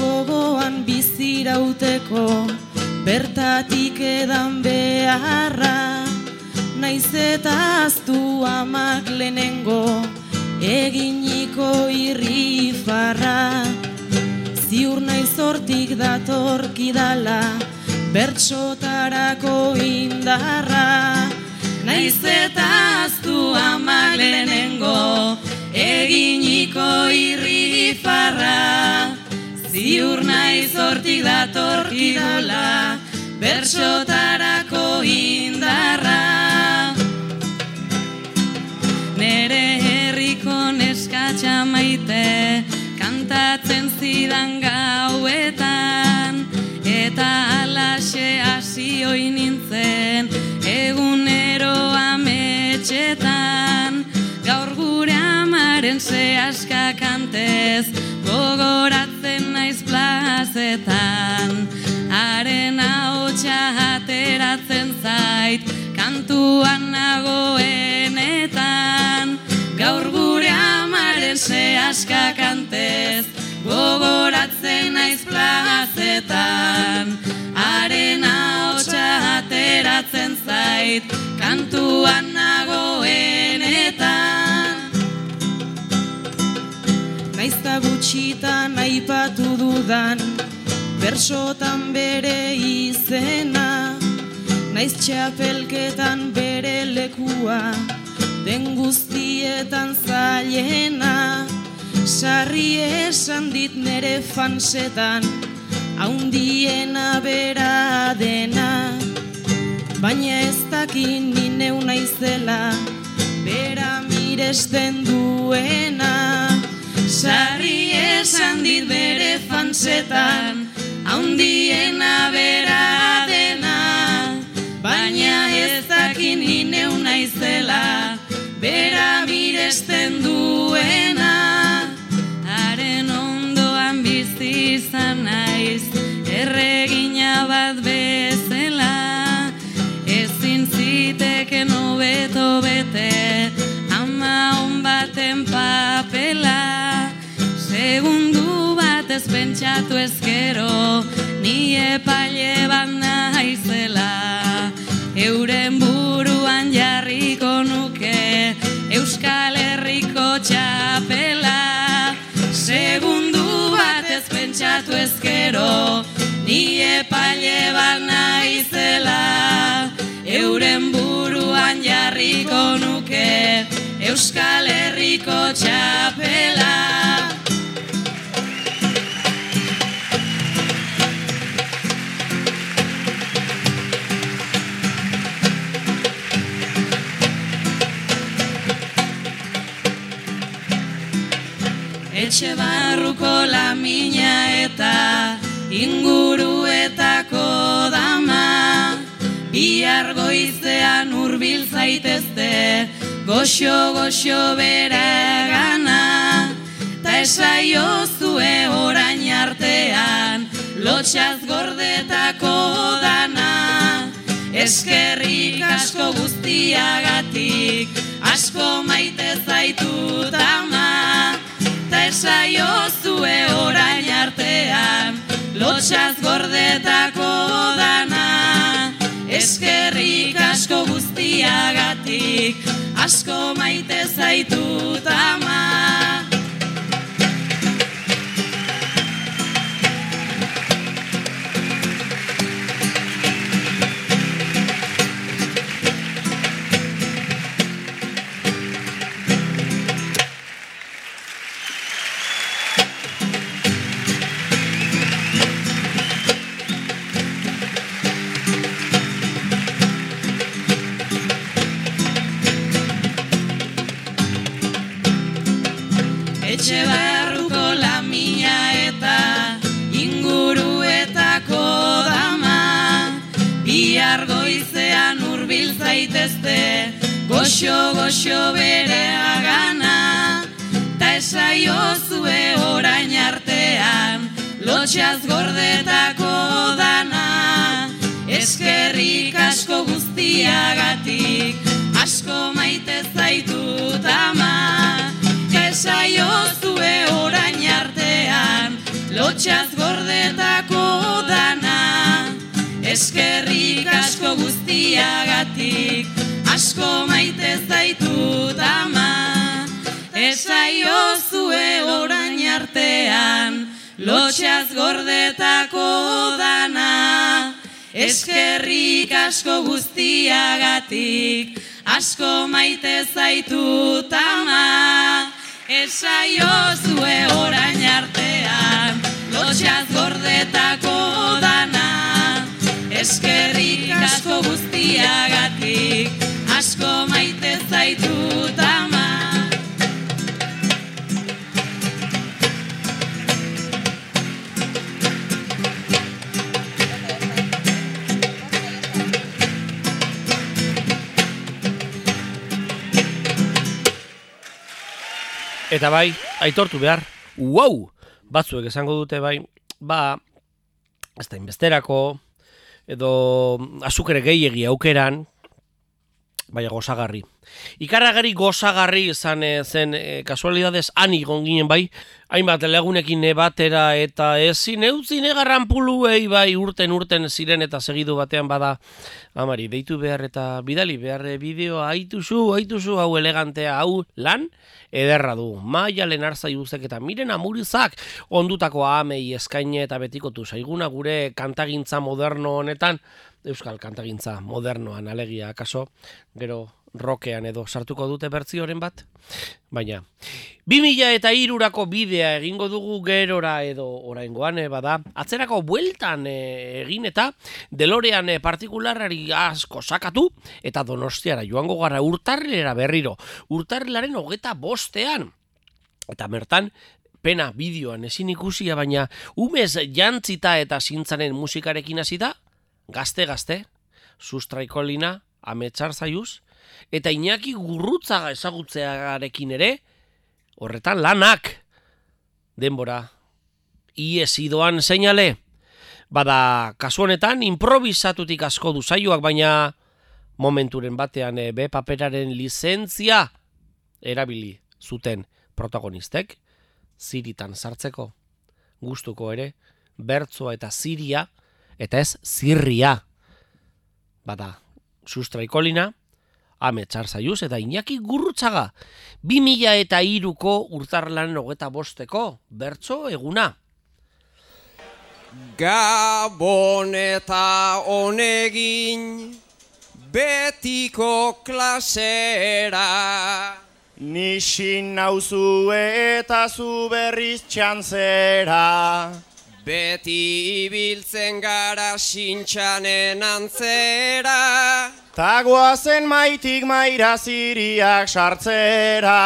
gogoan bizirauteko, bertatik edan beharra. Naiz eta aztu amak lehenengo, eginiko irrifarra. Ziur naiz hortik datorkidala, bertsotarako indarra. Naiz eta aztu amak lehenengo eginiko irrifarra Ziur naiz hortik datorkidala bersotarako indarra. Nere herriko neskatxa maite kantatzen zidan gauetan. Alaxe hasi oi nintzen egunero ametxetan. Gaur gure amaren zehaska kantez plazetan haren ahotsa ateratzen zait kantuan nagoenetan. Gaur gure amaren zehaska kantez gogoratzen naiz plazetan. Haren ahotsa ateratzen zait kantuan nagoenetan. Naizta gutxitan aipatu dudan Bersotan bere izena Naiz txapelketan bere lekua Den guztietan zailena. Sarri esan dit nere fansetan Haundiena bera dena. Baina ez dakin ni neu naizela Bera miresten duena. Sarri esan dit bere fansetan Haundiena bera dena Baina ez dakin ni neu naizela Bera miresten duena Haren ondoan bizi izan naiz pentsatu ezkero Ni epaile bat naizela. Euren buruan jarriko nuke Euskal Herriko txapela. Segundu bat ez pentsatu ezkero Ni epaile bat naizela. Euren buruan jarriko nuke Euskal Herriko txapela Etxe barruko lamina eta inguruetako dama. Bihar goizean urbil zaitezte goxo goxo bere gana. Ta esaio zue orain artean lotxaz gordetako dana. Eskerrik asko guztiagatik asko maite zaitut ama Ta esaio zue orain artean lotxaz gordetako dana. Eskerrik asko guztiagatik asko maite zaitut ama zaitezte goxo goxo bere agana. Ta esaio zue orain artean lotxaz gordetako dana. Eskerrik asko guztiagatik asko maite zaitut ama. Esaio zue orain artean lotxaz gordetako dana. Eskerrik asko guztiagatik asko maite zaitut ama Esaio zue orain artean lotxaz gordetako dana. Eskerrik asko guztiagatik asko maite zaitut ama Esaio zue orain artean lotxaz gordetako dana. Eskerrik asko guztiagatik asko maite zaitu ama Eta bai, aitortu behar, wow! Batzuek esango dute bai, ba, ez da inbesterako, edo azukere gehiegi aukeran, baina gozagarri. Ikarragari gozagarri izan eh, zen e, kasualidades ani gonginen bai, hainbat lagunekin batera eta ezin eutzin egarran puluei bai urten urten ziren eta segidu batean bada amari, deitu behar eta bidali behar bideoa haituzu, haituzu hau elegantea hau lan, ederra du. Maia lenarzai guztek eta miren amurizak ondutako amei eskaine eta betikotu zaiguna gure kantagintza moderno honetan, euskal kantagintza modernoan alegia akaso, gero rokean edo sartuko dute bertzioren bat, baina 2000 eta irurako bidea egingo dugu gerora edo oraingoan e, bada, atzerako bueltan e, egin eta delorean e, partikularari asko sakatu eta donostiara joango gara urtarrilera berriro, urtarrilaren hogeta bostean, eta mertan pena bideoan ezin ikusia baina umez jantzita eta zintzaren musikarekin hasi da, gazte-gazte, sustraikolina, ametsar zaiuz, eta Iñaki gurrutzaga ezagutzearekin ere, horretan lanak, denbora, ies idoan seinale, bada kasu honetan improvisatutik asko du saioak, baina momenturen batean e, be paperaren lizentzia erabili zuten protagonistek, ziritan sartzeko, gustuko ere, bertzoa eta ziria, eta ez zirria. Bada, sustraikolina, ame txarzaiuz eta Iñaki Gurrutzaga. 2000 eta iruko urtarlan hogeta bosteko, bertso eguna. Gabon eta honegin betiko klasera Nixin nauzu eta zu berriz txantzera Beti ibiltzen gara sintxanen antzera. Tagoa zen maitik maira ziriak sartzera.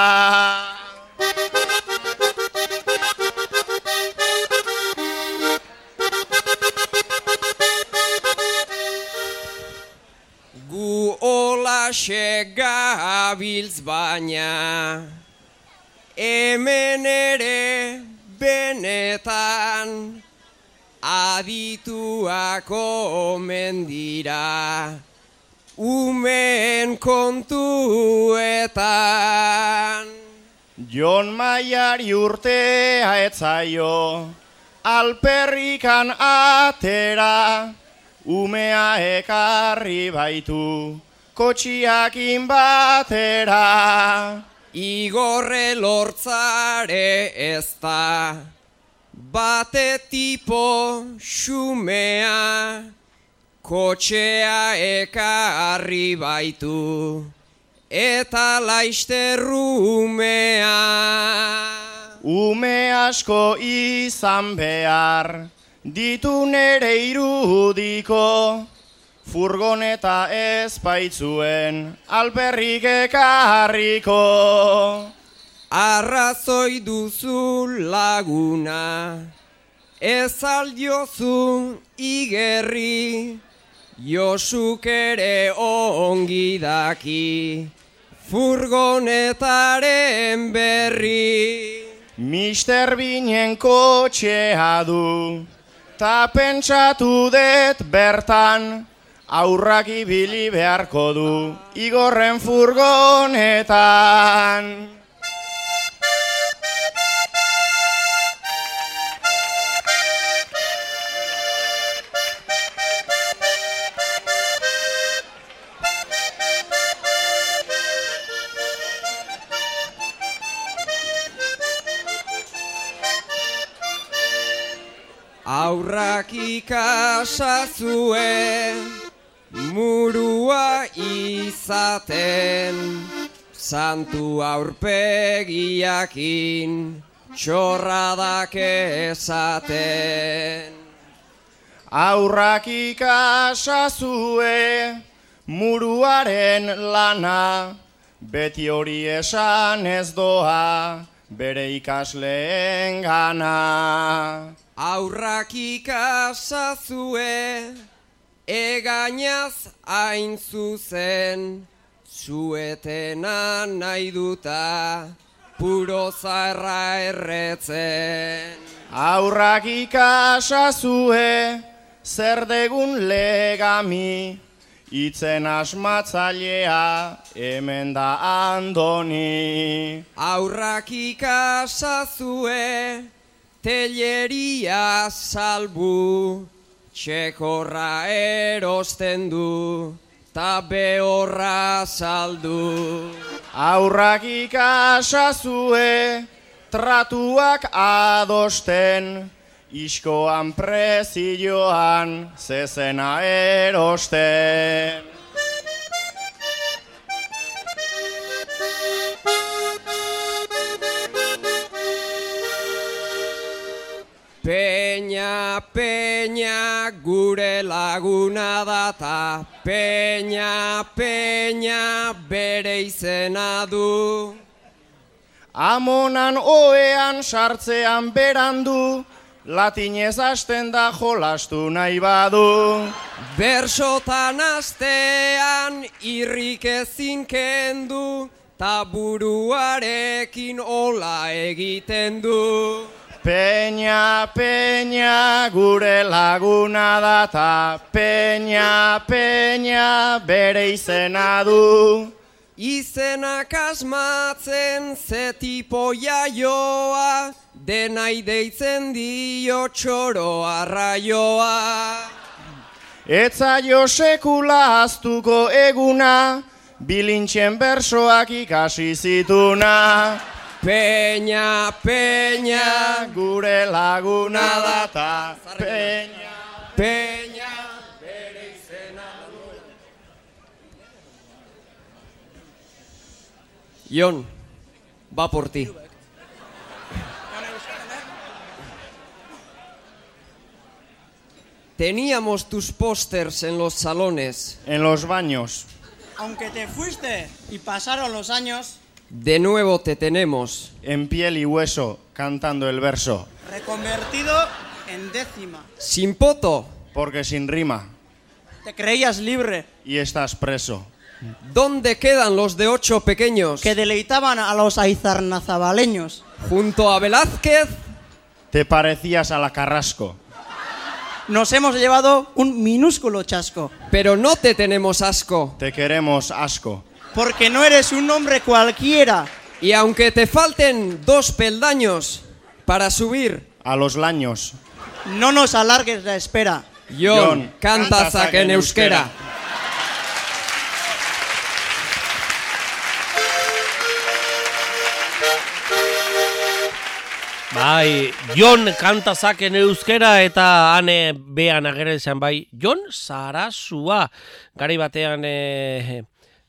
Gu hola gabiltz baina Hemen ere benetan adituak omen dira umen kontuetan. Jon Maiari urtea etzaio, alperrikan atera, umea ekarri baitu, kotxiakin batera. Igorre lortzare ez da, bate tipo xumea, kotxea ekarri baitu, eta laisterrumea. Ume asko izan behar, ditu nere irudiko, furgoneta ez baitzuen, alperrik ekarriko. Arrazoi duzu laguna, ez aldiozu igerri, Josuk ere ongi daki, furgonetaren berri. Mister binen kotxea du, ta pentsatu dut bertan, aurrak ibili beharko du, igorren furgonetan. Ikasazue murua izaten. Santu aurpegiakin txorradak esaten. Aurrak ikasazue muruaren lana Beti hori esan ez doa bere ikasleen gana Aurrak ikasazue, egainaz hain zuzen, zuetena nahi duta, puro zaerra erretzen. Aurrak ikasazue, zer degun legami, itzen asmatzailea, hemen da andoni. Aurrak ikasazue, telleria salbu, txekorra erosten du, ta behorra saldu. Aurrak ikasazue, tratuak adosten, iskoan prezioan, zezena erosten. Peña, peña, gure laguna data, peña, peña, bere izena du. Amonan oean sartzean berandu, latinez hasten da jolastu nahi badu. Bersotan astean irrik ezin kendu, ta buruarekin ola egiten du. Peña, peña, gure laguna data, peña, peña, bere izena du. Izenak asmatzen ze tipo jaioa, denai deitzen dio txoro arraioa. Etzaio sekula aztuko eguna, bilintxen bersoak ikasi zituna. Peña, peña, Gure laguna data, peña. peña, bere izena. Jon, va por ti. Teníamos tus pósters en los salones. En los baños, Aunque te fuiste y pasaron los años, De nuevo te tenemos. en piel y hueso, cantando el verso. reconvertido en décima. Sin poto. Porque sin rima, Te creías libre, y estás preso. ¿Dónde quedan los de ocho pequeños? que deleitaban a los aizarnazabaleños. Junto a Velázquez, Te parecías a la Carrasco. Nos hemos llevado un minúsculo chasco, pero no te tenemos asco. Te queremos asco. porque no eres un hombre cualquiera. Y aunque te falten dos peldaños para subir, A los laños. No nos alargues la espera. Jon, Jon, canta canta zak en euskera. Bai, Jon kanta zaken euskera eta ane bean ageren zen bai. Jon Sarasua, gari batean e,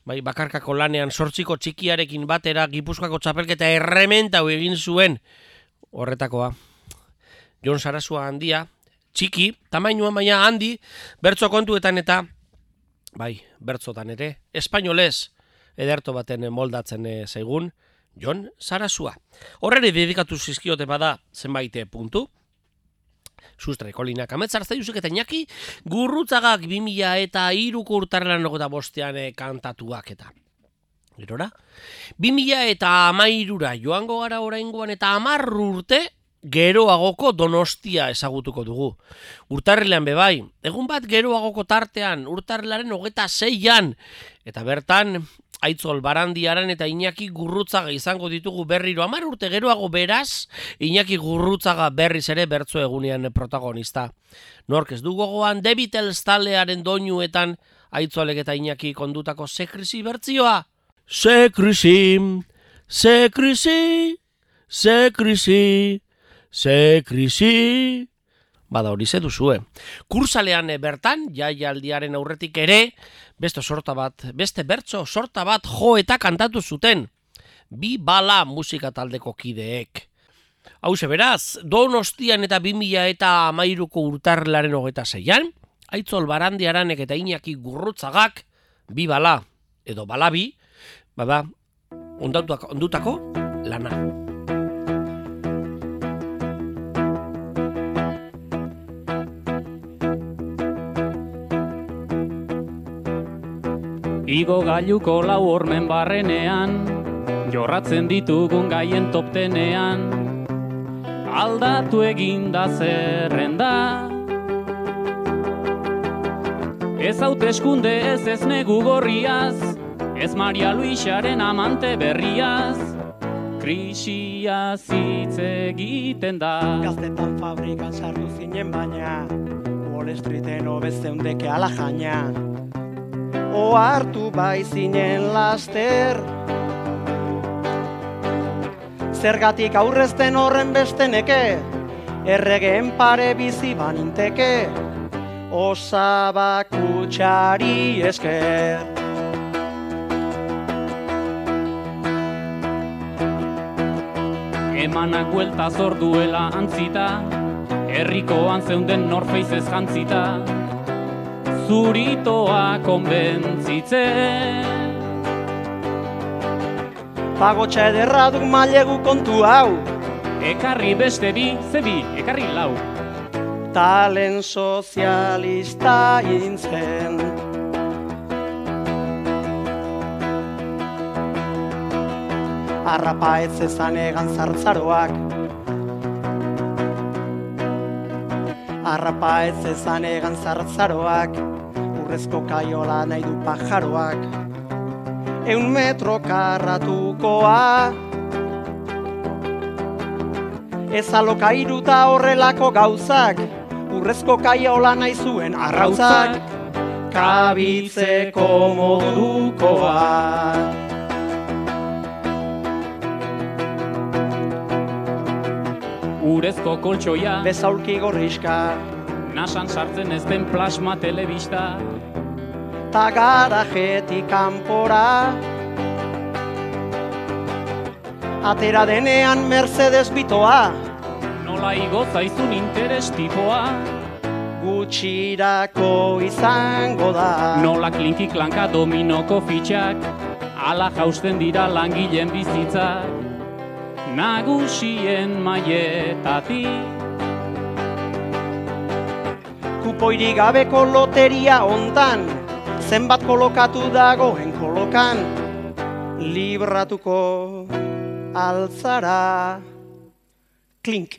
bai, bakarkako lanean sortziko txikiarekin batera Gipuzkoako txapelketa errementau egin zuen horretakoa. Jon Sarasua handia, txiki, tamainua baina handi, bertso kontuetan eta, bai, bertzotan ere, espainolez, ederto baten moldatzen e, zaigun, Jon Sarasua. Horreri dedikatu zizkiote bada zenbait puntu. Sustre kolinak ametzartza jusek eta inaki gurrutzagak 2000 eta iruko urtarrelan eta bostean eh, kantatuak eta. Gerora? 2000 eta amairura joango gara oraingoan eta amar urte geroagoko donostia ezagutuko dugu. Urtarrilean bebai, egun bat geroagoko tartean, urtarrilaren hogeta zeian, eta bertan Aitzol Barandiaran eta Iñaki Gurrutzaga izango ditugu berriro hamar urte geroago beraz, Iñaki Gurrutzaga berriz ere bertzo egunean protagonista. Nork ez du gogoan The Beatles taldearen doinuetan Aitzolek eta Iñaki kondutako sekrisi bertzioa. Sekrisi, sekrisi, sekrisi, sekrisi. Bada hori ze duzue. Kursalean eh, bertan, jaialdiaren aurretik ere, beste sorta bat, beste bertso sorta bat jo eta kantatu zuten. Bi bala musika taldeko kideek. Hauze beraz, donostian eta 2000 eta amairuko urtarlaren hogeta zeian, aitzol barandiaranek eta inaki gurrutzagak, bi bala, edo balabi, bada, ondutako, ondutako lana. Igo gailuko lau hormen barrenean, jorratzen ditugun gaien toptenean, aldatu egin da zerrenda. Ez hauteskunde ez ez negu gorriaz, ez Maria Luisaren amante berriaz, krisia hitz egiten da. Gaztetan fabrikan sartu zinen baina, Wall Streeten hobezeundeke ala jaina. O hartu bai zinen laster, Zergatik aurrezten horren besteneke, erregeen pare bizi baninteke, osaba kutsari esker. Emanak buelta zor duela antzita, herrikoan zeunden norfeizez jantzita, zuritoa konbentzitzen. Pagotxa ederra du mailegu kontu hau, Ekarri beste bi, zebi, ekarri lau. talen sozialista intzen. Arrapa ez ezan egan zartzaroak, Arrapa ez ezan egan zartzaroak, urrezko kaiola nahi du pajaroak. Eun metro karratukoa, Ez alokairuta horrelako gauzak, urrezko kaiola nahi zuen arrautzak, kabitzeko modukoa. Urezko koltsoia, Bezaulki gorriska, nasan sartzen ez den plasma telebista, ta garajetik kanpora. Atera denean Mercedes bitoa, nola igo zaizun interes tipoa, gutxirako izango da. nola klinki klanka dominoko fitxak, ala jausten dira langileen bizitzak, nagusien maietatik. Kupoirik gabeko loteria hontan, zenbat kolokatu dagoen kolokan, libratuko altzara. Klink.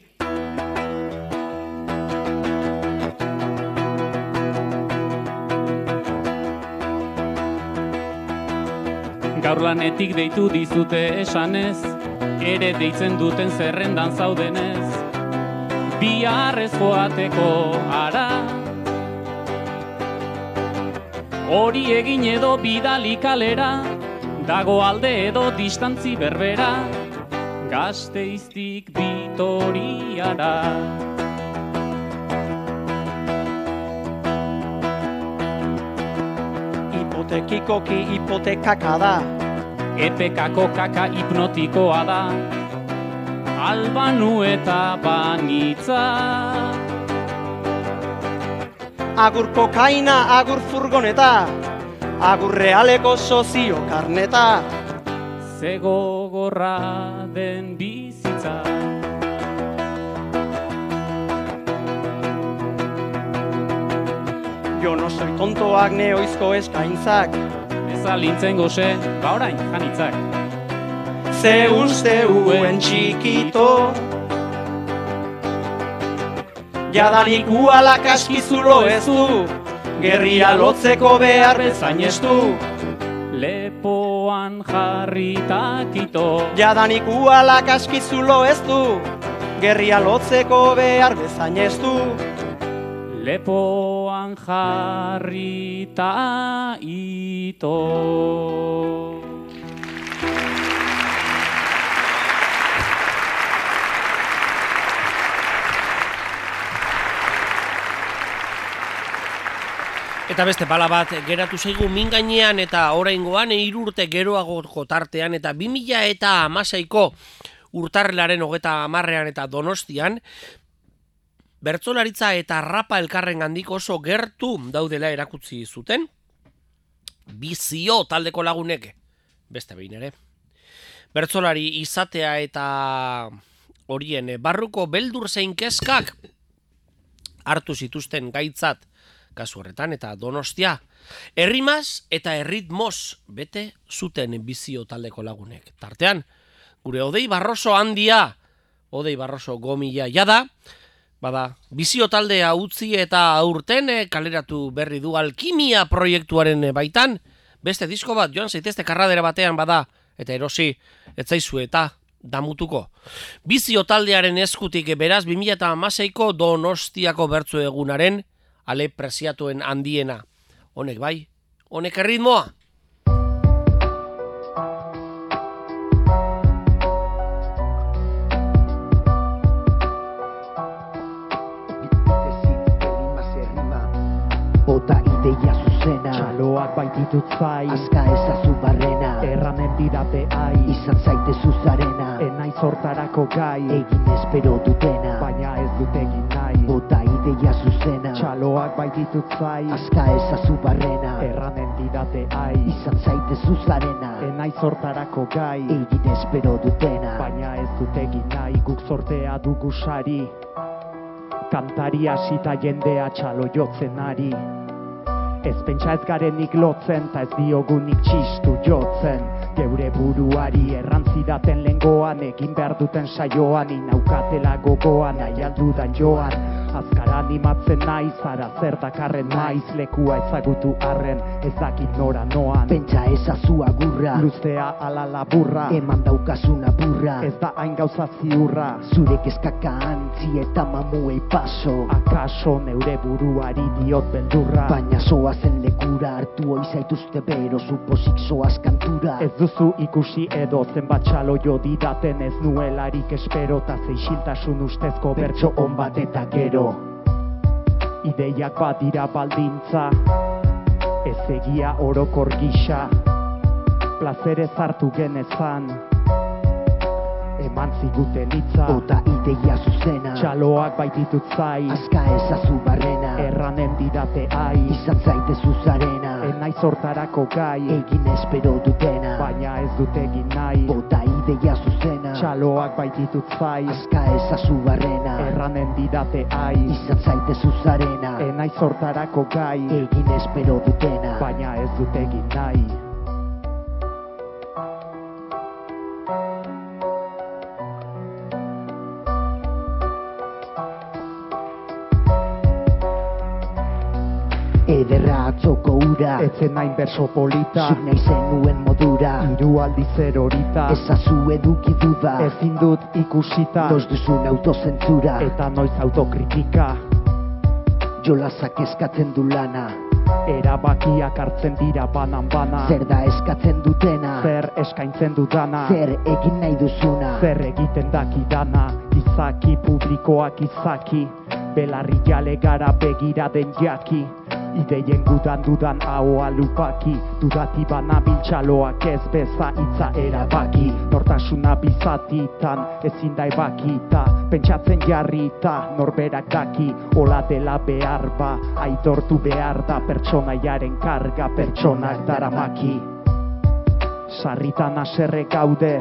Gaur lanetik deitu dizute esanez, ere deitzen duten zerrendan zaudenez. Biharrez joateko ara. Hori egin edo bidali kalera, dago alde edo distantzi berbera, gazteiztik bitoriara. Hipotekikoki hipotekaka da, Epekako kaka hipnotikoa da, albanu eta banitza. Agur kokaina, agur furgoneta, agur realeko sozio karneta. Ze gogorra den bizitza. Jo no soy tontoak neoizko eskaintzak, Ez alintzen goze, ba orain janitzak. ze uste uen txikito. Jadanik ualak askizulo ez du, gerria lotzeko behar bezain ez du. Lepoan jarritakito. Jadanik ualak askizulo ez du, gerria lotzeko behar bezain ez du. Lepoan jarrita ito. Eta beste bala bat geratu zaigu min gainean eta oraingoan hiru urte geroago tartean eta 2000 eta amaseiko urtarrelaren hogeta amarrean eta donostian bertzolaritza eta rapa elkarren gandik oso gertu daudela erakutsi zuten. Bizio taldeko lagunek beste behin ere. Bertzolari izatea eta horien barruko beldur zein keskak hartu zituzten gaitzat kasu horretan, eta donostia. Errimaz eta erritmoz bete zuten bizio taldeko lagunek. Tartean, gure odei barroso handia, odei barroso gomila jada, bada, bizio taldea utzi eta aurten eh, kaleratu berri du alkimia proiektuaren eh, baitan, beste disko bat, joan zaitezte karradera batean bada, eta erosi, etzaizu eta damutuko. Bizio taldearen eskutik beraz 2008ko donostiako bertzu egunaren ale preziatuen handiena. Honek bai, honek erritmoa. Bota ideia zuzena. Txaloak baititut zai Azka ezazu barrena. Erramen didate ai Izan zaite zuzarena Enai zortarako gai. Egin espero dutena. Baina ez dut egin nahi Bota ideia zuzena. Txaloak baititut zai. Azka ezazu barrena. Erramen didate ai. Izan zaite zuzarena. Enai zortarako gai. Egin espero dutena. Baina ez dut egin nahi Guk sortea dugu sari. Kantari hasita jendea txalo jotzen ari. Ez pentsa ez garenik lotzen, ta ez diogunik txistu jotzen Geure buruari errantzidaten lengoan, egin behar duten saioan Inaukatela gogoan, nahi aldudan joan Azkara animatzen nahi, zara zer dakarren maiz Lekua ezagutu arren, ez dakit nora noan. Pentsa ezazu agurra, luzea ala laburra Eman daukazuna burra, ez da hain gauza ziurra. Zure kezkaka antzi eta mamuei paso. Akaso neure buruari diot beldurra. Baina zoazen lekura hartu oizaituzte bero Supozik zoaz kantura. Ez duzu ikusi edo zenbat txalo jo didaten Ez nuelarik espero ta zeixiltasun ustezko bertso on bat eta gero Ideiak badira baldintza Ez egia orokor gisa. Plazerez hartu genezan Eman ziguten hitza. Bota ideia zuzena Txaloak baititut zai Azka ezazu barrena. Erranen didate ai. Izan zaite zuzarena Enai zortarako gai. Egin espero dutena. Baina ez dut egin nahi. Bota ideia zuzena. Txaloak baititut zai Azka ezazu barrena. Erranen didate ai. Izan zaite zuzarena. Enai zortarako gai. Egin espero dutena. Baina ez dut egin nahi ura Etzen nain berso polita. Zuk nahi zenuen modura. Hiru aldiz erorita. Ezazu eduki duda Ezin dut ikusita. Noiz duzun autozentzura. Eta noiz autokritika. Jolazak eskatzen du lana. Erabakiak hartzen dira banan bana Zer da eskatzen dutena? Zer eskaintzen dudana? Zer egin nahi duzuna? Zer egiten dakidana? Izaki publikoak izaki. Belarri jale gara begira den jaki Ideien gudan dudan ahoa lupaki Dudati bana biltxaloak ez beza itza erabaki. Nortasuna bizatitan ezin da ebakita. Pentsatzen jarrita norberak daki. Ola dela behar ba Aitortu behar da pertsonaiaren karga Pertsonak daramaki. Sarritan aserre gaude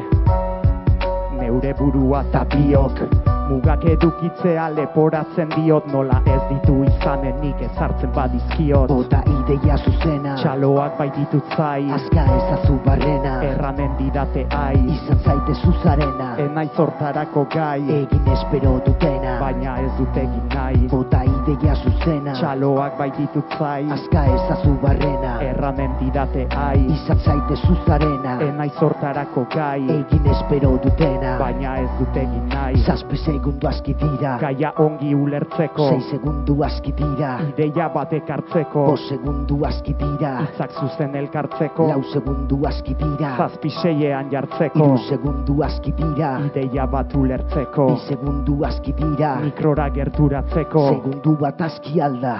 Neure burua tapiok Mugak edukitzea leporatzen diot Nola ez ditu izanen nik ezartzen badizkiot. Bota ideia zuzena. Txaloak baititut zai. Azka ezazu barrena. Erranen didate ai. Izan zaite zuzarena. Enai zortarako gai. Egin espero dutena. Baina ez dut egin nahi. Bota ideia zuzena. Txaloak baititut zai. Azka ezazu barrena. Erranen didate ai. Izan zaite zuzarena. Enai zortarako gai. Egin espero dutena. Baina ez dut egin nahi. Zazpe segundu aski dira. Gaia ongi ulertzeko. Sei segundu aski dira. Ideia batek hartzeko Bo segundu aski dira. Itzak zuzen elkartzeko. Lau segundu aski dira. Zazpi seiean jartzeko. Iru segundu aski dira. Ideia bat ulertzeko. Bi segundu aski dira. Mikrora gerturatzeko. Segundu bat aski alda.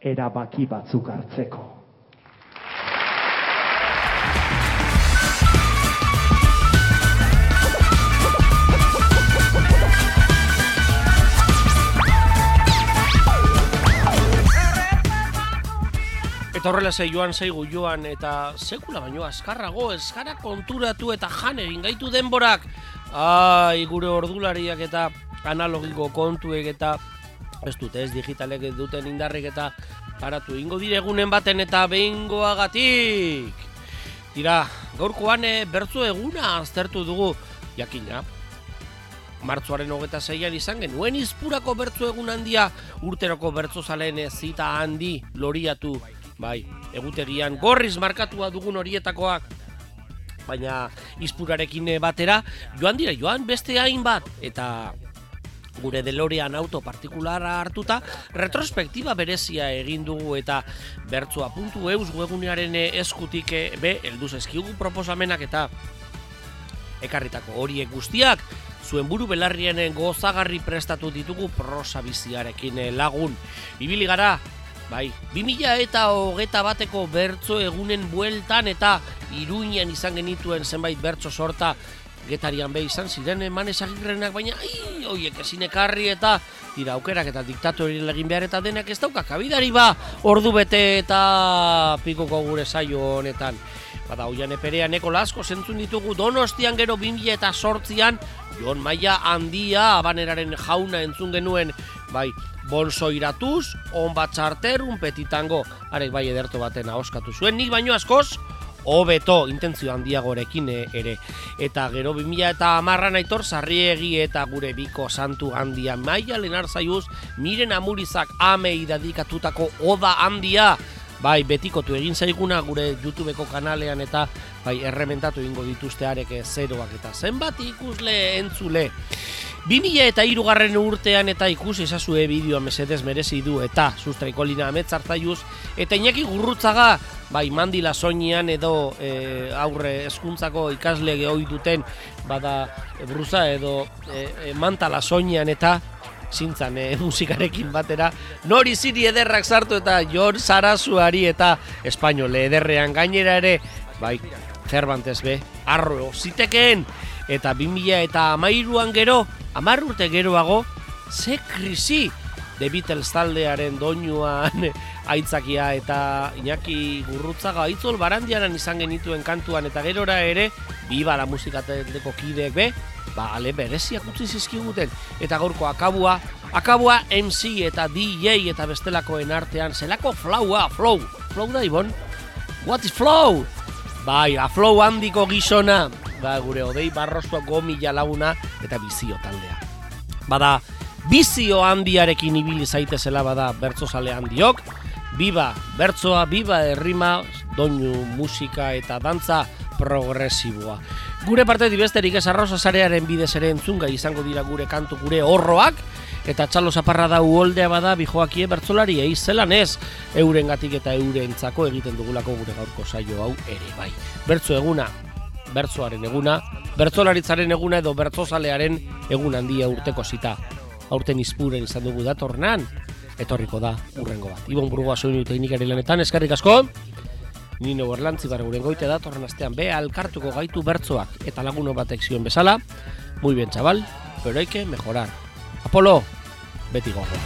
Erabaki batzuk hartzeko Eta horrela zei joan zaigu joan eta sekula baino azkarrago eskara konturatu eta jan egin gaitu denborak. Ai, gure ordulariak eta analogiko kontuek eta ez dute ez digitalek duten indarrik eta paratu ingo diregunen baten eta behingoagatik. Tira, gaurkoan e, bertzu eguna aztertu dugu, jakina, martzoaren hogeta zeian izan genuen izpurako bertzu egun handia urteroko bertzo zalen zita handi loriatu, bai, egutegian gorriz markatua dugun horietakoak, baina izpurarekin batera, joan dira, joan beste hainbat, eta gure delorean auto partikulara hartuta, retrospektiba berezia egin dugu eta bertzua puntu eus webunearen eskutik be, elduz eskigu proposamenak eta ekarritako horiek guztiak, zuen buru belarrien gozagarri prestatu ditugu prosa biziarekin lagun. Ibili gara, bai, 2000 eta hogeta bateko bertzo egunen bueltan eta iruñan izan genituen zenbait bertso sorta getarian be izan ziren eman ezagirrenak, baina ai, oiek ezin ekarri eta dira aukerak eta diktatori egin behar eta denak ez dauka kabidari ba ordu bete eta pikoko gure saio honetan. Bada, oian eperean eko lasko zentzun ditugu donostian gero 2000 eta sortzian Jon Maia handia abaneraren jauna entzun genuen bai bonso iratuz, on bat txarter, un petitango, arek bai ederto baten ahoskatu zuen, nik baino askoz, hobeto intentzio handiagorekin e, ere. Eta gero 2000 eta amarran aitor sarriegi eta gure biko santu handia. Maia lenar zaiuz, miren amurizak amei dadikatutako oda handia, bai betikotu egin zaiguna gure YouTubeko kanalean eta bai errementatu ingo dituzte areke zeroak eta zenbat ikusle entzule. 2000 eta irugarren urtean eta ikusi esazue bideoa mesedez merezi du eta sustraiko lina ametzartaiuz eta inaki gurrutzaga bai mandila soinean edo e, aurre eskuntzako ikasle geoi duten bada bruza edo e, e, mantala soinean eta zintzan e, musikarekin batera. Nori ziri ederrak sartu eta jor zarazuari eta espainole ederrean gainera ere bai Cervantes be, arro, zitekeen, eta 2000 eta amairuan gero, amar urte geroago, ze krisi The Beatles taldearen doinuan aitzakia eta Iñaki Gurrutzaga aitzol barandiaran izan genituen kantuan. Eta gerora ere biba la musika taldeko kideek be ba ale bereziak utzi zizkiguten. Eta gaurko akabua akabua MC eta DJ eta bestelakoen artean zelako flowa flow. Flow da ibon? What is flow? Bai a flow handiko gizona. Ba gure odei barrosuak gomila laguna eta bizio taldea. Bada bizio handiarekin ibili zaitezela bada bertzozale handiok, biba bertzoa, biba errima, doinu musika eta dantza progresiboa. Gure parte dibesterik ez arroza zarearen bidez ere entzunga izango dira gure kantu gure horroak, eta txalo zaparra da uoldea bada bijoakie bertzolari eiz zelan ez, euren gatik eta eurentzako egiten dugulako gure gaurko saio hau ere bai. Bertzo eguna, bertzoaren eguna, bertzolaritzaren eguna edo bertzozalearen egun handia urteko zita aurten izpuren izan dugu datornan, etorriko da urrengo bat. Ibon Burgoa soinu teknikari lanetan, eskarrik asko, Nino Berlantzi bar guren goite datorren astean be alkartuko gaitu bertzoak eta laguno batek zioen bezala. Muy bien, chaval, pero hay que mejorar. Apolo, beti gorro.